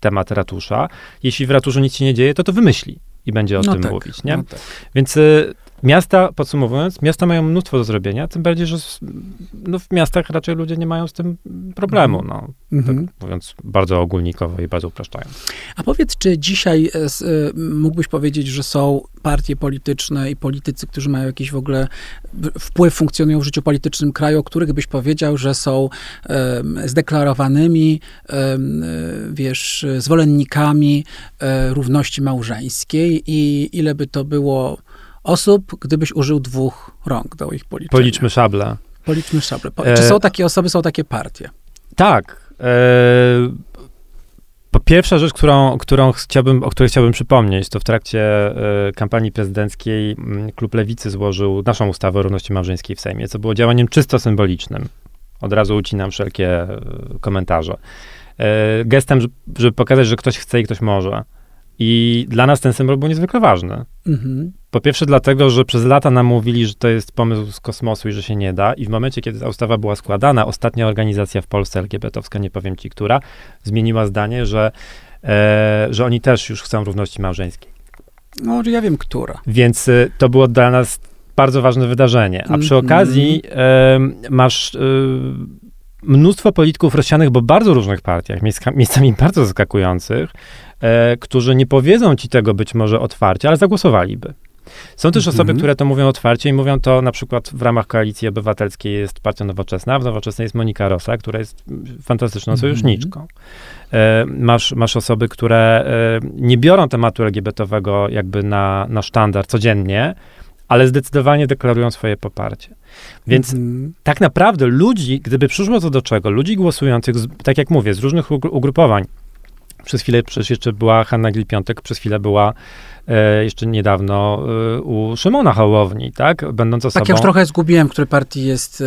temat ratusza. Jeśli w ratuszu nic się nie dzieje, to to wymyśli i będzie o No tym tak, mówić, nie? no tak. Więc y, miasta, podsumowując, miasta mają mnóstwo do zrobienia, tym bardziej, że no, w miastach raczej ludzie nie mają z tym problemu, Mhm. no, tak Mhm. mówiąc bardzo ogólnikowo i bardzo upraszczając. A powiedz, czy dzisiaj e, mógłbyś powiedzieć, że są partie polityczne i politycy, którzy mają jakiś w ogóle wpływ, funkcjonują w życiu politycznym kraju, o których byś powiedział, że są em, zdeklarowanymi, e, wiesz, zwolennikami równości małżeńskiej i ile by to było osób, gdybyś użył dwóch rąk do ich policzenia? Policzmy szable. Policzmy szable. Po, E, Czy są takie osoby, są takie partie? Tak. E, pierwsza rzecz, którą, którą chciałbym, o której chciałbym przypomnieć, to w trakcie e, kampanii prezydenckiej mm, Klub Lewicy złożył naszą ustawę o równości małżeńskiej w Sejmie, co było działaniem czysto symbolicznym. Od razu ucinam wszelkie e, komentarze. E, gestem, żeby, żeby pokazać, że ktoś chce i ktoś może. I dla nas ten symbol był niezwykle ważny. Mhm. Po pierwsze dlatego, że przez lata nam mówili, że to jest pomysł z kosmosu i że się nie da. I w momencie, kiedy ta ustawa była składana, ostatnia organizacja w Polsce LGBT-owska, nie powiem ci która, zmieniła zdanie, że, e, że oni też już chcą równości małżeńskiej. No, ja wiem, która. Więc y, to było dla nas bardzo ważne wydarzenie. A przy Mhm. okazji em, masz y, mnóstwo polityków rozsianych, bo bardzo różnych partiach, miejsca- miejscami bardzo zaskakujących, e, którzy nie powiedzą ci tego być może otwarcie, ale zagłosowaliby. Są też osoby, które to mówią otwarcie i mówią to na przykład w ramach Koalicji Obywatelskiej jest Partia Nowoczesna, w Nowoczesnej jest Monika Rosa, która jest mm, fantastyczną Mhm. sojuszniczką. E, masz, masz osoby, które e, nie biorą tematu LGBT-owego jakby na, na sztandar codziennie, ale zdecydowanie deklarują swoje poparcie. Więc Mhm. tak naprawdę ludzi, gdyby przyszło to do czego, ludzi głosujących, z, tak jak mówię, z różnych ugru- ugrupowań, przez chwilę przecież jeszcze była Hanna Gil-Piątek, przez chwilę była jeszcze niedawno e, u Szymona Hołowni, tak? Będąc osobą, Tak, ja już trochę zgubiłem, w której partii jest e,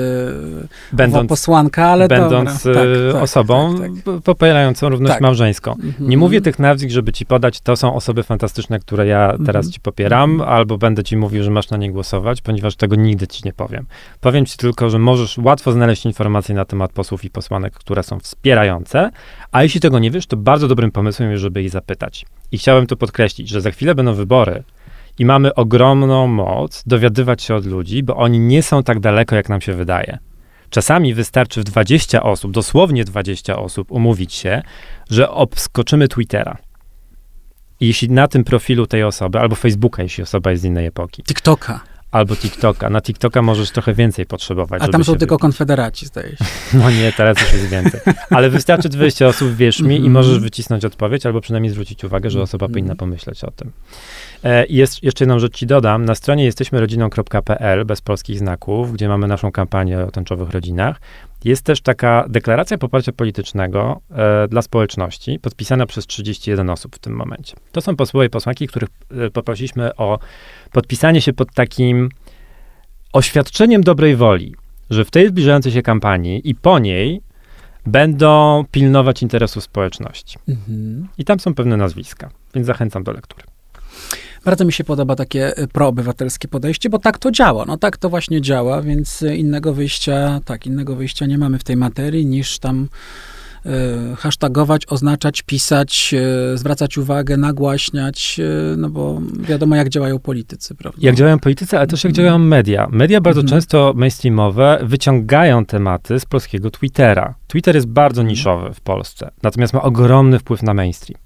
będąc, posłanka, ale będąc dobra. Tak, e, tak, osobą tak, tak. popierającą równość Tak. małżeńską. Mhm. Nie mówię tych nazwisk, żeby ci podać, to są osoby fantastyczne, które ja teraz Mhm. ci popieram, Mhm. albo będę ci mówił, że masz na nie głosować, ponieważ tego nigdy ci nie powiem. Powiem ci tylko, że możesz łatwo znaleźć informacje na temat posłów i posłanek, które są wspierające, a jeśli tego nie wiesz, to bardzo dobrym pomysłem jest, żeby ich zapytać. I chciałem tu podkreślić, że za chwilę wybory i mamy ogromną moc dowiadywać się od ludzi, bo oni nie są tak daleko, jak nam się wydaje. Czasami wystarczy w 20 osób, dosłownie 20 osób, umówić się, że obskoczymy Twittera. I jeśli na tym profilu tej osoby, albo Facebooka, jeśli osoba jest z innej epoki, TikToka. Albo TikToka, na TikToka możesz trochę więcej potrzebować. A tam są tylko wybić. konfederaci, zdaje się. No nie, teraz już jest więcej. Ale wystarczy 20 osób, wierz mi, i Mhm. możesz wycisnąć odpowiedź, albo przynajmniej zwrócić uwagę, że osoba Mhm. powinna pomyśleć o tym. E, I jest, jeszcze jedną rzecz ci dodam. Na stronie jesteśmyrodziną.pl, bez polskich znaków, gdzie mamy naszą kampanię o tęczowych rodzinach, jest też taka deklaracja poparcia politycznego e, dla społeczności, podpisana przez 31 osób w tym momencie. To są posłowie i posłanki, których e, poprosiliśmy o podpisanie się pod takim oświadczeniem dobrej woli, że w tej zbliżającej się kampanii i po niej będą pilnować interesów społeczności. Mhm. I tam są pewne nazwiska, więc zachęcam do lektury. Bardzo mi się podoba takie e, proobywatelskie podejście, bo tak to działa. No tak to właśnie działa, więc e, innego wyjścia, tak, innego wyjścia nie mamy w tej materii niż tam e, hashtagować, oznaczać, pisać, e, zwracać uwagę, nagłaśniać, e, no bo wiadomo jak działają politycy, prawda? Jak działają politycy, ale też jak Mhm. działają media. Media bardzo Mhm. często mainstreamowe wyciągają tematy z polskiego Twittera. Twitter jest bardzo Mhm. niszowy w Polsce, natomiast ma ogromny wpływ na mainstream.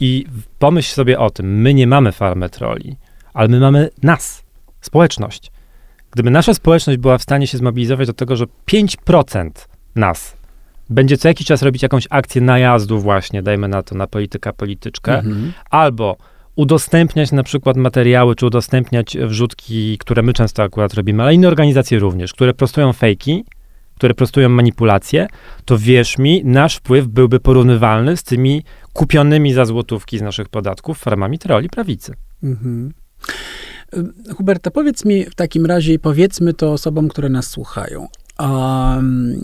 I pomyśl sobie o tym, my nie mamy farmę troli, ale my mamy nas, społeczność. Gdyby nasza społeczność była w stanie się zmobilizować do tego, że 5% nas będzie co jakiś czas robić jakąś akcję najazdu właśnie, dajmy na to, na polityka, polityczkę, Mhm. albo udostępniać na przykład materiały, czy udostępniać wrzutki, które my często akurat robimy, ale inne organizacje również, które prostują fejki, które prostują manipulacje, to wierz mi, nasz wpływ byłby porównywalny z tymi kupionymi za złotówki z naszych podatków farmami troli prawicy. Mhm. Y, Huberta, powiedz mi w takim razie, powiedzmy to osobom, które nas słuchają, um,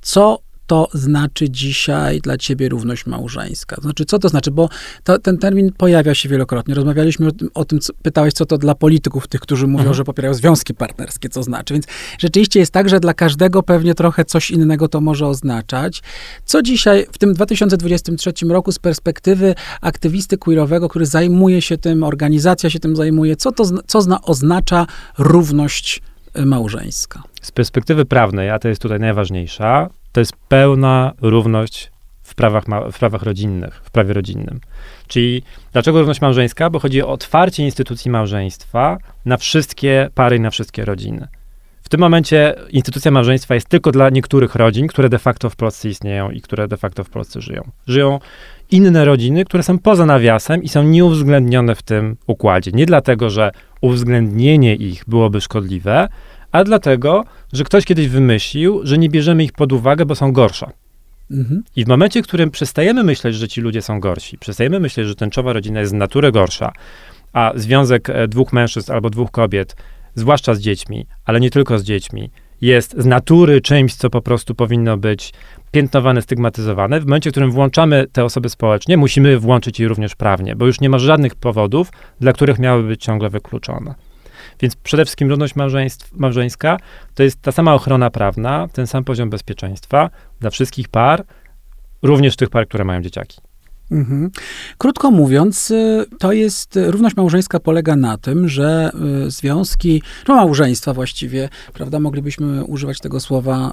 co to znaczy dzisiaj dla ciebie równość małżeńska? Znaczy, co to znaczy? Bo to, ten termin pojawia się wielokrotnie. Rozmawialiśmy o tym, o tym co, pytałeś, co to dla polityków, tych, którzy mówią, mhm. że popierają związki partnerskie, co znaczy. Więc rzeczywiście jest tak, że dla każdego pewnie trochę coś innego to może oznaczać. Co dzisiaj, w tym 2023 roku, z perspektywy aktywisty queerowego, który zajmuje się tym, organizacja się tym zajmuje, co to co zna, oznacza równość y, małżeńska? Z perspektywy prawnej, a to jest tutaj najważniejsza, to jest pełna równość w prawach, w prawach rodzinnych, w prawie rodzinnym. Czyli dlaczego równość małżeńska? Bo chodzi o otwarcie instytucji małżeństwa na wszystkie pary i na wszystkie rodziny. W tym momencie instytucja małżeństwa jest tylko dla niektórych rodzin, które de facto w Polsce istnieją i które de facto w Polsce żyją. Żyją inne rodziny, które są poza nawiasem i są nieuwzględnione w tym układzie. Nie dlatego, że uwzględnienie ich byłoby szkodliwe, a dlatego, że ktoś kiedyś wymyślił, że nie bierzemy ich pod uwagę, bo są gorsze. Mhm. I w momencie, w którym przestajemy myśleć, że ci ludzie są gorsi, przestajemy myśleć, że tęczowa rodzina jest z natury gorsza, a związek e, dwóch mężczyzn albo dwóch kobiet, zwłaszcza z dziećmi, ale nie tylko z dziećmi, jest z natury czymś, co po prostu powinno być piętnowane, stygmatyzowane. W momencie, w którym włączamy te osoby społecznie, musimy włączyć je również prawnie, bo już nie ma żadnych powodów, dla których miałyby być ciągle wykluczone. Więc przede wszystkim równość małżeńska to jest ta sama ochrona prawna, ten sam poziom bezpieczeństwa dla wszystkich par, również tych par, które mają dzieciaki. Mhm. Krótko mówiąc, y, to jest, y, równość małżeńska polega na tym, że y, związki, no małżeństwa właściwie, prawda, moglibyśmy używać tego słowa,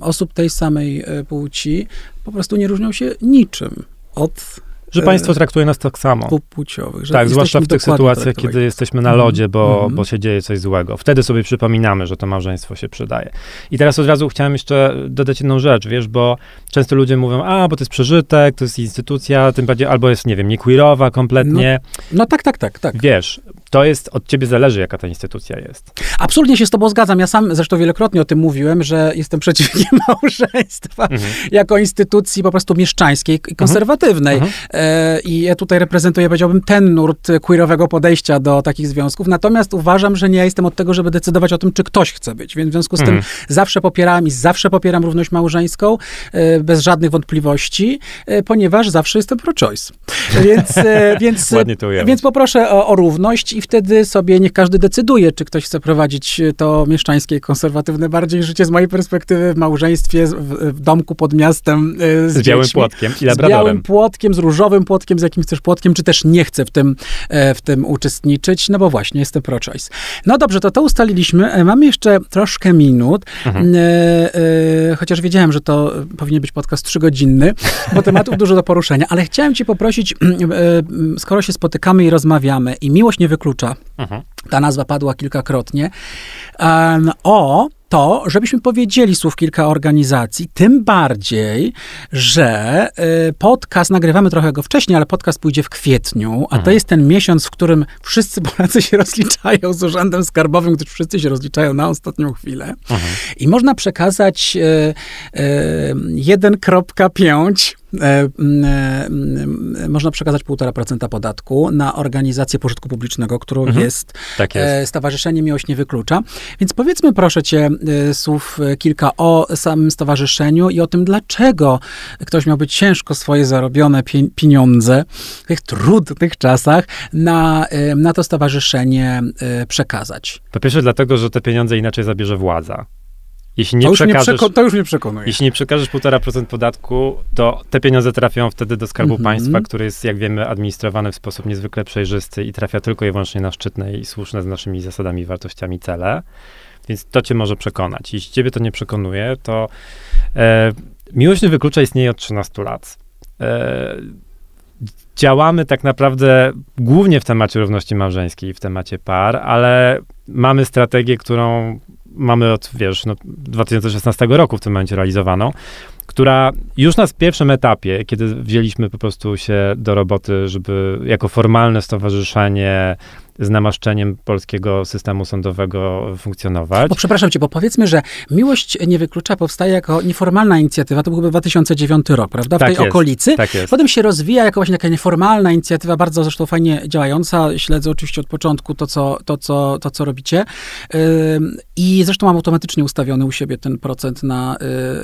osób tej samej płci po prostu nie różnią się niczym od że państwo traktuje nas tak samo. Płciowych. Że tak, zwłaszcza w tych sytuacjach, kiedy jesteśmy na lodzie, bo, mm -hmm. bo się dzieje coś złego. Wtedy sobie przypominamy, że to małżeństwo się przydaje. I teraz od razu chciałem jeszcze dodać jedną rzecz, wiesz, bo często ludzie mówią, a, bo to jest przeżytek, to jest instytucja, tym bardziej, albo jest, nie wiem, niequeerowa kompletnie. No, no tak, tak, tak, tak. Wiesz, to jest, od ciebie zależy, jaka ta instytucja jest. Absolutnie się z tobą zgadzam. Ja sam zresztą wielokrotnie o tym mówiłem, że jestem przeciwnikiem małżeństwa mhm. jako instytucji po prostu mieszczańskiej i mhm. konserwatywnej. Mhm. E, I ja tutaj reprezentuję, powiedziałbym, ten nurt queerowego podejścia do takich związków. Natomiast uważam, że nie ja jestem od tego, żeby decydować o tym, czy ktoś chce być. Więc w związku z tym zawsze popierałem i zawsze popieram równość małżeńską, e, bez żadnych wątpliwości, e, ponieważ zawsze jestem pro-choice. Więc, e, więc, więc poproszę o, o równość i wtedy sobie niech każdy decyduje, czy ktoś chce prowadzić to mieszczańskie, konserwatywne bardziej życie z mojej perspektywy w małżeństwie, w, w domku pod miastem z, z białym płotkiem i labradorem. Z białym płotkiem, z różowym płotkiem, z jakimś też płotkiem, czy też nie chcę w tym, e, w tym uczestniczyć, no bo właśnie jestem pro-choice. No dobrze, to to ustaliliśmy. E, mamy jeszcze troszkę minut, mhm. e, e, chociaż wiedziałem, że to powinien być podcast trzygodzinny, bo tematów dużo do poruszenia, ale chciałem cię poprosić, e, skoro się spotykamy i rozmawiamy i miłość nie wyklucza wyklucza. Mhm. Ta nazwa padła kilkakrotnie. Um, o to, żebyśmy powiedzieli słów kilka organizacji, tym bardziej, że y, podcast, nagrywamy trochę go wcześniej, ale podcast pójdzie w kwietniu, a mhm. to jest ten miesiąc, w którym wszyscy Polacy się rozliczają z Urzędem Skarbowym, gdyż wszyscy się rozliczają na ostatnią chwilę. Mhm. I można przekazać y, y, 1.5 E, e, można przekazać 1,5% podatku na organizację pożytku publicznego, którą mhm. jest, tak jest e, Stowarzyszenie Miłość Nie Wyklucza. Więc powiedzmy proszę cię słów kilka o samym stowarzyszeniu i o tym, dlaczego ktoś miałby ciężko swoje zarobione pieniądze w tych trudnych czasach na, na to stowarzyszenie przekazać. Po pierwsze dlatego, że te pieniądze inaczej zabierze władza. Jeśli nie to, już przekażesz, przeko- to już mnie przekonuje. Jeśli nie przekażesz 1,5% podatku, to te pieniądze trafią wtedy do Skarbu mm-hmm. Państwa, który jest, jak wiemy, administrowany w sposób niezwykle przejrzysty i trafia tylko i wyłącznie na szczytne i słuszne z naszymi zasadami i wartościami cele. Więc to cię może przekonać. Jeśli ciebie to nie przekonuje, to e, miłość nie wyklucza istnieje od 13 lat. E, działamy tak naprawdę głównie w temacie równości małżeńskiej, w temacie par, ale mamy strategię, którą mamy od, wiesz, no, 2016 roku w tym momencie realizowaną, która już na pierwszym etapie, kiedy wzięliśmy po prostu się do roboty, żeby jako formalne stowarzyszenie z namaszczeniem polskiego systemu sądowego funkcjonować. Bo przepraszam cię, bo powiedzmy, że Miłość nie wyklucza powstaje jako nieformalna inicjatywa, to był chyba 2009 rok, prawda? W Tak tej jest, okolicy. tak jest. Potem się rozwija jako właśnie taka nieformalna inicjatywa, bardzo zresztą fajnie działająca. Śledzę oczywiście od początku to, co, to, co, to, co robicie. I zresztą mam automatycznie ustawiony u siebie ten procent na,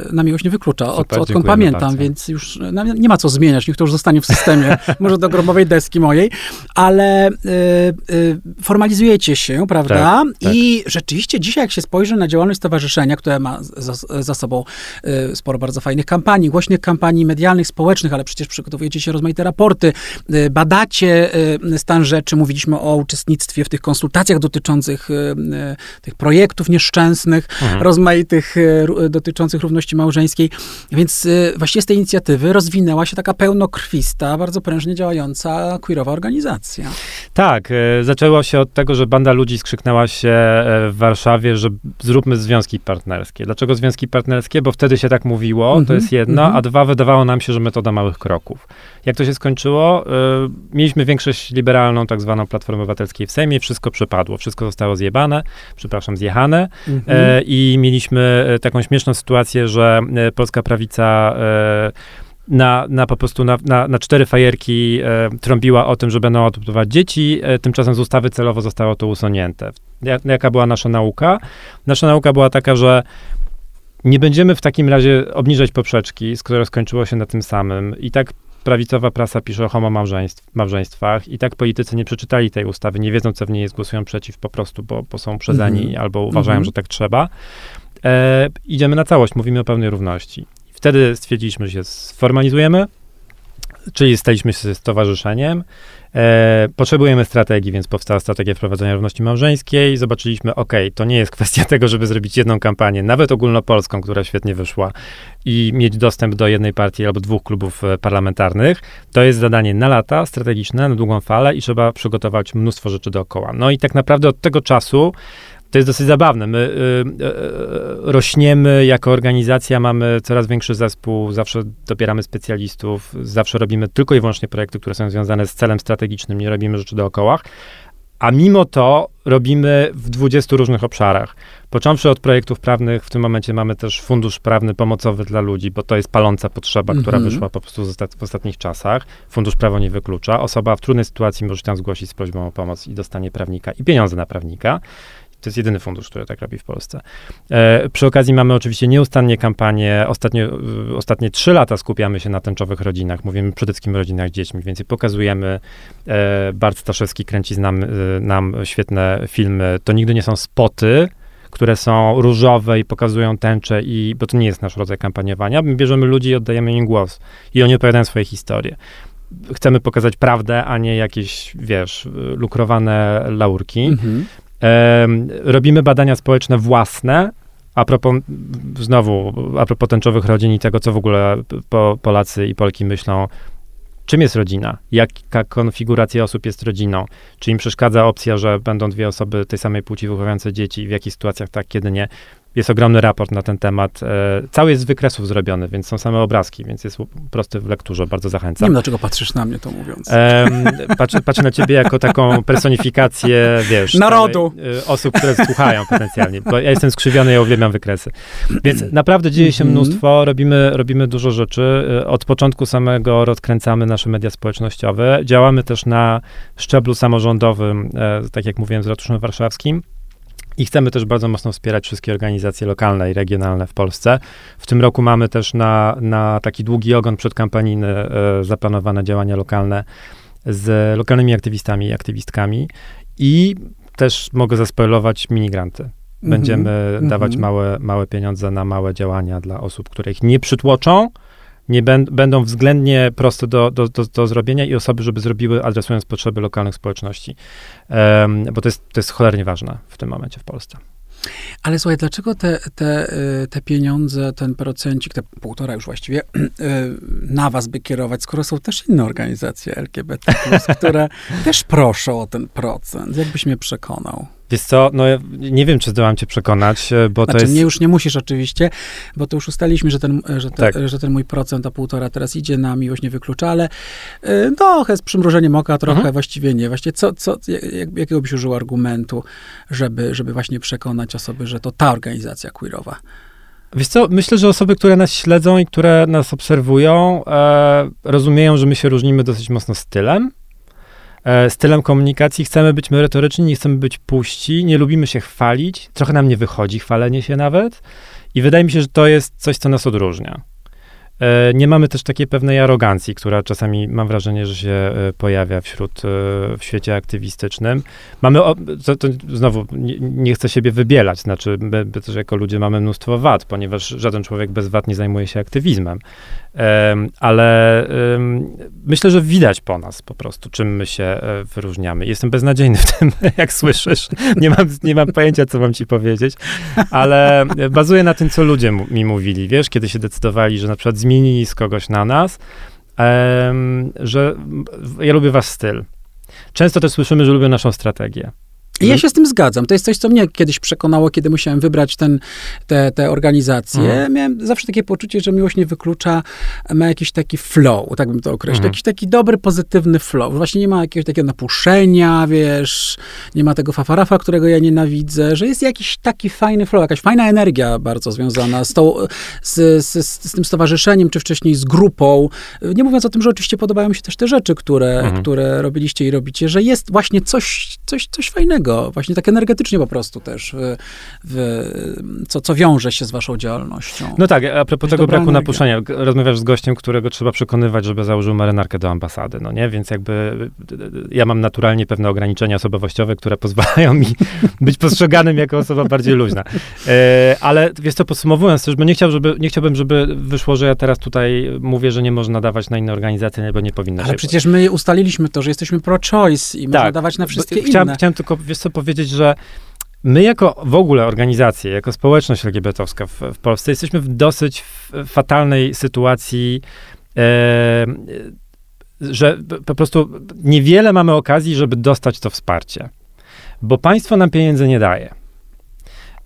y, na Miłość nie wyklucza, od, Super, odkąd dziękujemy pamiętam, bardzo. więc już no, nie ma co zmieniać, niech to już zostanie w systemie, może do grobowej deski mojej, ale y, y, formalizujecie się, prawda? Tak, tak. I rzeczywiście dzisiaj, jak się spojrzy na działalność stowarzyszenia, które ma za, za sobą y, sporo bardzo fajnych kampanii, głośnych kampanii medialnych, społecznych, ale przecież przygotowujecie się rozmaite raporty, y, badacie y, stan rzeczy, mówiliśmy o uczestnictwie w tych konsultacjach dotyczących tych projektów nieszczęsnych, Mhm. rozmaitych dotyczących równości małżeńskiej. Więc właściwie z tej inicjatywy rozwinęła się taka pełnokrwista, bardzo prężnie działająca queerowa organizacja. Tak, e, zaczęło się od tego, że banda ludzi skrzyknęła się e, w Warszawie, że zróbmy związki partnerskie. Dlaczego związki partnerskie? Bo wtedy się tak mówiło, to Mhm, jest jedno, mhm. a dwa, wydawało nam się, że metoda małych kroków. Jak to się skończyło? E, Mieliśmy większość liberalną, tak zwaną Platformę Obywatelskiej w Sejmie, wszystko przepadło, wszystko zostało zjebane, przepraszam, zjechane e, i mieliśmy taką śmieszną sytuację, że polska prawica e, na, na po prostu na, na, na cztery fajerki e, trąbiła o tym, że będą adoptować dzieci, e, tymczasem z ustawy celowo zostało to usunięte. Jak, jaka była nasza nauka? Nasza nauka była taka, że nie będziemy w takim razie obniżać poprzeczki, z które skończyło się na tym samym. I tak prawicowa prasa pisze o homomałżeństw, małżeństwach i tak politycy nie przeczytali tej ustawy, nie wiedzą, co w niej jest, głosują przeciw po prostu, bo, bo są przezeni Mhm. albo uważają, Mhm. że tak trzeba. E, idziemy na całość, mówimy o pełnej równości. Wtedy stwierdziliśmy, że się sformalizujemy, czyli staliśmy się stowarzyszeniem. E, potrzebujemy strategii, więc powstała strategia wprowadzenia równości małżeńskiej. Zobaczyliśmy, ok, to nie jest kwestia tego, żeby zrobić jedną kampanię, nawet ogólnopolską, która świetnie wyszła i mieć dostęp do jednej partii albo dwóch klubów e, parlamentarnych. To jest zadanie na lata, strategiczne, na długą falę i trzeba przygotować mnóstwo rzeczy dookoła. No i tak naprawdę od tego czasu to jest dosyć zabawne. My y, y, y, rośniemy jako organizacja, mamy coraz większy zespół, zawsze dobieramy specjalistów, zawsze robimy tylko i wyłącznie projekty, które są związane z celem strategicznym, nie robimy rzeczy dookoła. A mimo to robimy w 20 różnych obszarach. Począwszy od projektów prawnych, w tym momencie mamy też fundusz prawny pomocowy dla ludzi, bo to jest paląca potrzeba, która Mhm. wyszła po prostu w ostatnich czasach. Fundusz prawo nie wyklucza. Osoba w trudnej sytuacji może się tam zgłosić z prośbą o pomoc i dostanie prawnika i pieniądze na prawnika. To jest jedyny fundusz, który tak robi w Polsce. E, przy okazji mamy oczywiście nieustannie kampanię. Ostatnio, y, ostatnie trzy lata skupiamy się na tęczowych rodzinach. Mówimy przede wszystkim o rodzinach z dziećmi, więc je pokazujemy. E, Bart Staszewski kręci nam, y, nam świetne filmy. To nigdy nie są spoty, które są różowe i pokazują tęczę, i, bo to nie jest nasz rodzaj kampaniowania. My bierzemy ludzi i oddajemy im głos. I oni opowiadają swoje historie. Chcemy pokazać prawdę, a nie jakieś, wiesz, y, lukrowane laurki. Mhm. Robimy badania społeczne własne. A propos, znowu, a propos tęczowych rodzin i tego, co w ogóle po, Polacy i Polki myślą, czym jest rodzina? Jaka konfiguracja osób jest rodziną? Czy im przeszkadza opcja, że będą dwie osoby tej samej płci wychowujące dzieci? W jakich sytuacjach tak, kiedy nie? Jest ogromny raport na ten temat. E, cały jest z wykresów zrobiony, więc są same obrazki, więc jest prosty w lekturze. Bardzo Nie zachęcam. wiem, dlaczego patrzysz na mnie to mówiąc. Em, patrzę, patrzę na ciebie jako taką personifikację, wiesz... Narodu. całej, y, osób, które słuchają potencjalnie, bo ja jestem skrzywiony, ja uwielbiam wykresy. Więc naprawdę dzieje się Mhm. mnóstwo, robimy, robimy dużo rzeczy. Y, Od początku samego rozkręcamy nasze media społecznościowe. Działamy też na szczeblu samorządowym, e, tak jak mówiłem, z ratuszem warszawskim. I chcemy też bardzo mocno wspierać wszystkie organizacje lokalne i regionalne w Polsce. W tym roku mamy też na, na taki długi ogon przedkampanijny e, zaplanowane działania lokalne z lokalnymi aktywistami i aktywistkami. I też mogę zaspoilować minigranty. Będziemy Mhm, dawać mhm. małe, małe pieniądze na małe działania dla osób, które ich nie przytłoczą, nie będą względnie proste do, do, do, do zrobienia i osoby, żeby zrobiły, adresując potrzeby lokalnych społeczności. Em, bo to jest, to jest cholernie ważne w tym momencie w Polsce. Ale słuchaj, dlaczego te, te, y, te pieniądze, ten procencik, te półtora już właściwie, y, na was by kierować, skoro są też inne organizacje LGBT+, które też proszą o ten procent? Jakbyś mnie przekonał? Wiesz co, no nie wiem, czy zdołam cię przekonać, e, bo znaczy, to jest... mnie już nie musisz oczywiście, bo to już ustaliliśmy, że ten, że, te, Tak. że ten mój procent, a półtora teraz idzie na miłość nie wyklucza, ale y, trochę z przymrużeniem oka, trochę Mhm. właściwie nie. Właściwie co, co, jak, jakiego byś użył argumentu, żeby, żeby właśnie przekonać osoby, że to ta organizacja queerowa? Wiesz co, myślę, że osoby, które nas śledzą i które nas obserwują, e, rozumieją, że my się różnimy dosyć mocno stylem. E, stylem komunikacji chcemy być merytoryczni, nie chcemy być puści, nie lubimy się chwalić, trochę nam nie wychodzi chwalenie się nawet. I wydaje mi się, że to jest coś, co nas odróżnia. E, nie mamy też takiej pewnej arogancji, która czasami mam wrażenie, że się e, pojawia wśród, e, w świecie aktywistycznym. Mamy, to, to znowu, nie, nie chcę siebie wybielać, znaczy my, my też jako ludzie mamy mnóstwo wad, ponieważ żaden człowiek bez wad nie zajmuje się aktywizmem. Em, ale myślę, że widać po nas po prostu, czym my się wyróżniamy. Jestem beznadziejny w tym, jak słyszysz. Nie mam, nie mam pojęcia, co mam ci powiedzieć, ale bazuję na tym, co ludzie mi mówili, wiesz, kiedy się decydowali, że na przykład zmienili z kogoś na nas, że ja lubię wasz styl. Często też słyszymy, że lubią naszą strategię. I ja się z tym zgadzam. To jest coś, co mnie kiedyś przekonało, kiedy musiałem wybrać ten, te, te organizacje. Mhm. Miałem zawsze takie poczucie, że miłość nie wyklucza, ma jakiś taki flow, tak bym to określił. Mhm. Jakiś taki dobry, pozytywny flow. Właśnie nie ma jakiegoś takiego napuszenia, wiesz, nie ma tego fafarafa, którego ja nienawidzę, że jest jakiś taki fajny flow, jakaś fajna energia bardzo związana z, tą, z, z, z, z tym stowarzyszeniem, czy wcześniej z grupą. Nie mówiąc o tym, że oczywiście podobają mi się też te rzeczy, które, Mhm. które robiliście i robicie, że jest właśnie coś, coś, coś fajnego, właśnie tak energetycznie po prostu też, w, w, co, co wiąże się z waszą działalnością. No tak, a propos tego braku energia. napuszczenia, rozmawiasz z gościem, którego trzeba przekonywać, żeby założył marynarkę do ambasady, no nie? Więc jakby y, y, ja mam naturalnie pewne ograniczenia osobowościowe, które pozwalają mi być postrzeganym jako osoba bardziej luźna. E, ale wiesz co, podsumowując też, bo nie, chciał, żeby, nie chciałbym, żeby wyszło, że ja teraz tutaj mówię, że nie można dawać na inne organizacje, bo nie powinno Ale się. przecież my ustaliliśmy to, że jesteśmy pro-choice i można Tak. dawać na wszystkie chciałem, inne. Chciałem tylko, wiesz co, powiedzieć, że my jako w ogóle organizacje, jako społeczność LGBT-owska w, w Polsce jesteśmy w dosyć fatalnej sytuacji, e, że po prostu niewiele mamy okazji, żeby dostać to wsparcie, bo państwo nam pieniędzy nie daje.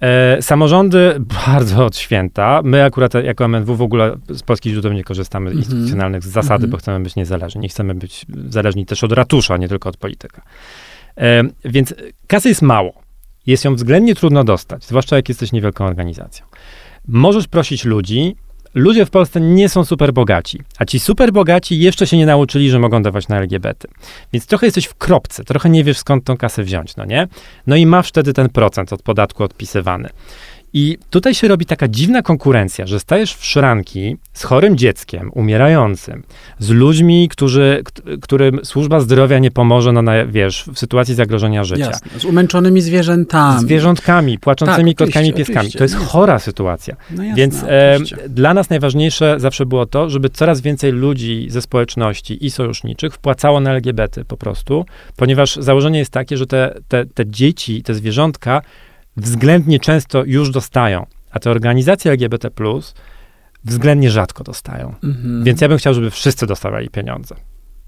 E, samorządy bardzo od święta. My akurat jako MNW w ogóle z polskich źródeł nie korzystamy Mhm. instytucjonalnych z zasady, Mhm. bo chcemy być niezależni. Nie chcemy być zależni też od ratusza, nie tylko od polityka. Więc kasy jest mało. Jest ją względnie trudno dostać, zwłaszcza jak jesteś niewielką organizacją. Możesz prosić ludzi. Ludzie w Polsce nie są super bogaci, a ci super bogaci jeszcze się nie nauczyli, że mogą dawać na LGBT. Więc trochę jesteś w kropce, trochę nie wiesz skąd tą kasę wziąć, no nie? No i masz wtedy ten procent od podatku odpisywany. I tutaj się robi taka dziwna konkurencja, że stajesz w szranki z chorym dzieckiem, umierającym, z ludźmi, którzy, kt- którym służba zdrowia nie pomoże, no na, wiesz, w sytuacji zagrożenia życia. Jasne. Z umęczonymi zwierzętami. Zwierzątkami, płaczącymi Tak, kotkami, pieskami. oczywiście. To jest Jasne. chora sytuacja. No jasne, Więc e, dla nas najważniejsze zawsze było to, żeby coraz więcej ludzi ze społeczności i sojuszniczych wpłacało na LGBT po prostu, ponieważ założenie jest takie, że te, te, te dzieci, te zwierzątka względnie często już dostają, a te organizacje LGBT względnie rzadko dostają. Mhm. Więc ja bym chciał, żeby wszyscy dostawali pieniądze,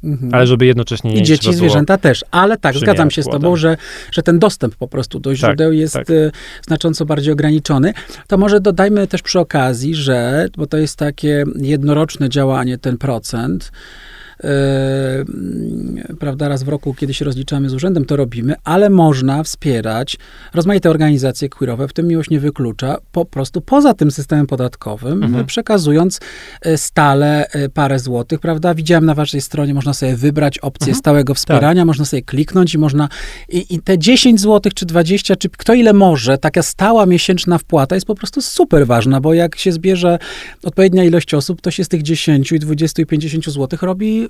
Mhm. ale żeby jednocześnie nie I dzieci, zwierzęta też. Ale tak, zgadzam się z tobą, że, że ten dostęp po prostu do Tak, źródeł jest tak. y, znacząco bardziej ograniczony. To może dodajmy też przy okazji, że, bo to jest takie jednoroczne działanie, ten procent, prawda, raz w roku, kiedy się rozliczamy z urzędem, to robimy, ale można wspierać rozmaite organizacje queerowe, w tym Miłość Nie Wyklucza, po prostu poza tym systemem podatkowym, Mhm. przekazując e, stale e, parę złotych, prawda? Widziałem na waszej stronie, można sobie wybrać opcję Mhm. stałego wspierania, można sobie kliknąć i można, i, i te 10 złotych, czy 20, czy kto ile może, taka stała miesięczna wpłata jest po prostu super ważna, bo jak się zbierze odpowiednia ilość osób, to się z tych 10 i 20 i 50 złotych robi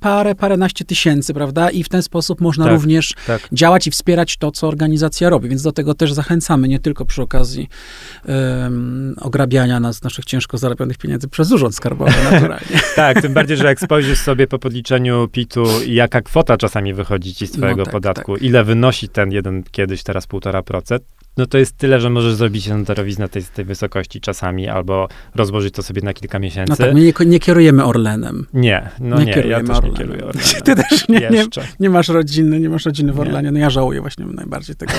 parę, paręnaście tysięcy, prawda? I w ten sposób można Tak, również Tak. działać i wspierać to, co organizacja robi. Więc do tego też zachęcamy, nie tylko przy okazji em, ograbiania nas, naszych ciężko zarobionych pieniędzy przez urząd skarbowy, naturalnie. Tak, tym bardziej, że jak spojrzysz sobie po podliczeniu PIT-u, jaka kwota czasami wychodzi ci z twojego No tak, podatku, ile wynosi ten jeden kiedyś, teraz 1,5%, no to jest tyle, że możesz zrobić tę darowiznę tej, tej wysokości czasami, albo rozłożyć to sobie na kilka miesięcy. No tak, my nie, nie kierujemy Orlenem. Nie, no nie, nie ja też Orlenem. nie kieruję Orlenem. Ty też nie, nie, nie, masz rodziny, nie masz rodziny w Orlenie. No ja żałuję właśnie najbardziej tego,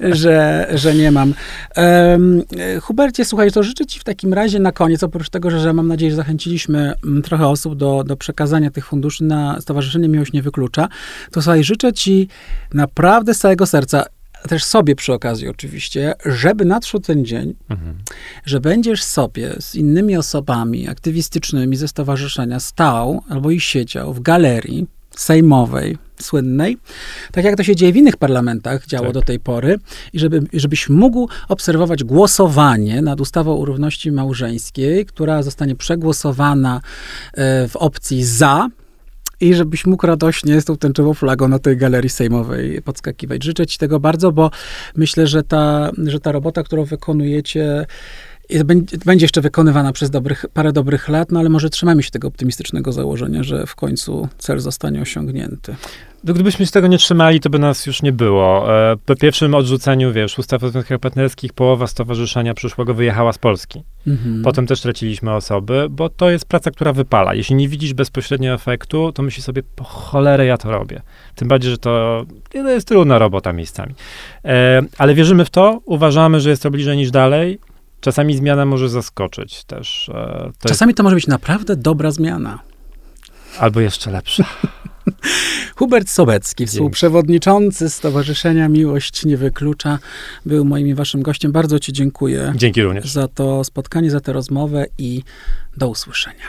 że, że nie mam. Um, Hubercie, słuchaj, to życzę ci w takim razie na koniec, oprócz tego, że, że mam nadzieję, że zachęciliśmy mm, trochę osób do, do przekazania tych funduszy na Stowarzyszenie Miłość Nie Wyklucza, to słuchaj, życzę ci naprawdę z całego serca też sobie przy okazji oczywiście, żeby nadszedł ten dzień, mhm. że będziesz sobie z innymi osobami aktywistycznymi ze stowarzyszenia stał albo i siedział w galerii sejmowej, słynnej, tak jak to się dzieje w innych parlamentach, działo tak. do tej pory, i żeby, żebyś mógł obserwować głosowanie nad ustawą o równości małżeńskiej, która zostanie przegłosowana e, w opcji za, i żebyś mógł radośnie z tą tęczową flagą na tej galerii sejmowej podskakiwać. Życzę ci tego bardzo, bo myślę, że ta, że ta robota, którą wykonujecie, będzie jeszcze wykonywana przez dobrych, parę dobrych lat, no ale może trzymamy się tego optymistycznego założenia, że w końcu cel zostanie osiągnięty. No, gdybyśmy się tego nie trzymali, to by nas już nie było. E, po pierwszym odrzuceniu, wiesz, ustaw o związkach partnerskich, połowa stowarzyszenia przyszłego wyjechała z Polski. Mhm. Potem też traciliśmy osoby, bo to jest praca, która wypala. Jeśli nie widzisz bezpośrednio efektu, to myślisz sobie, po cholerę ja to robię. Tym bardziej, że to, to jest trudna robota miejscami. E, ale wierzymy w to, uważamy, że jest to bliżej niż dalej. Czasami zmiana może zaskoczyć też. E, to Czasami jest... to może być naprawdę dobra zmiana. Albo jeszcze lepsza. Hubert Sobecki, współprzewodniczący Stowarzyszenia Miłość Nie Wyklucza, był moim i waszym gościem. Bardzo ci dziękuję. Dzięki również. Za to spotkanie, za tę rozmowę i do usłyszenia.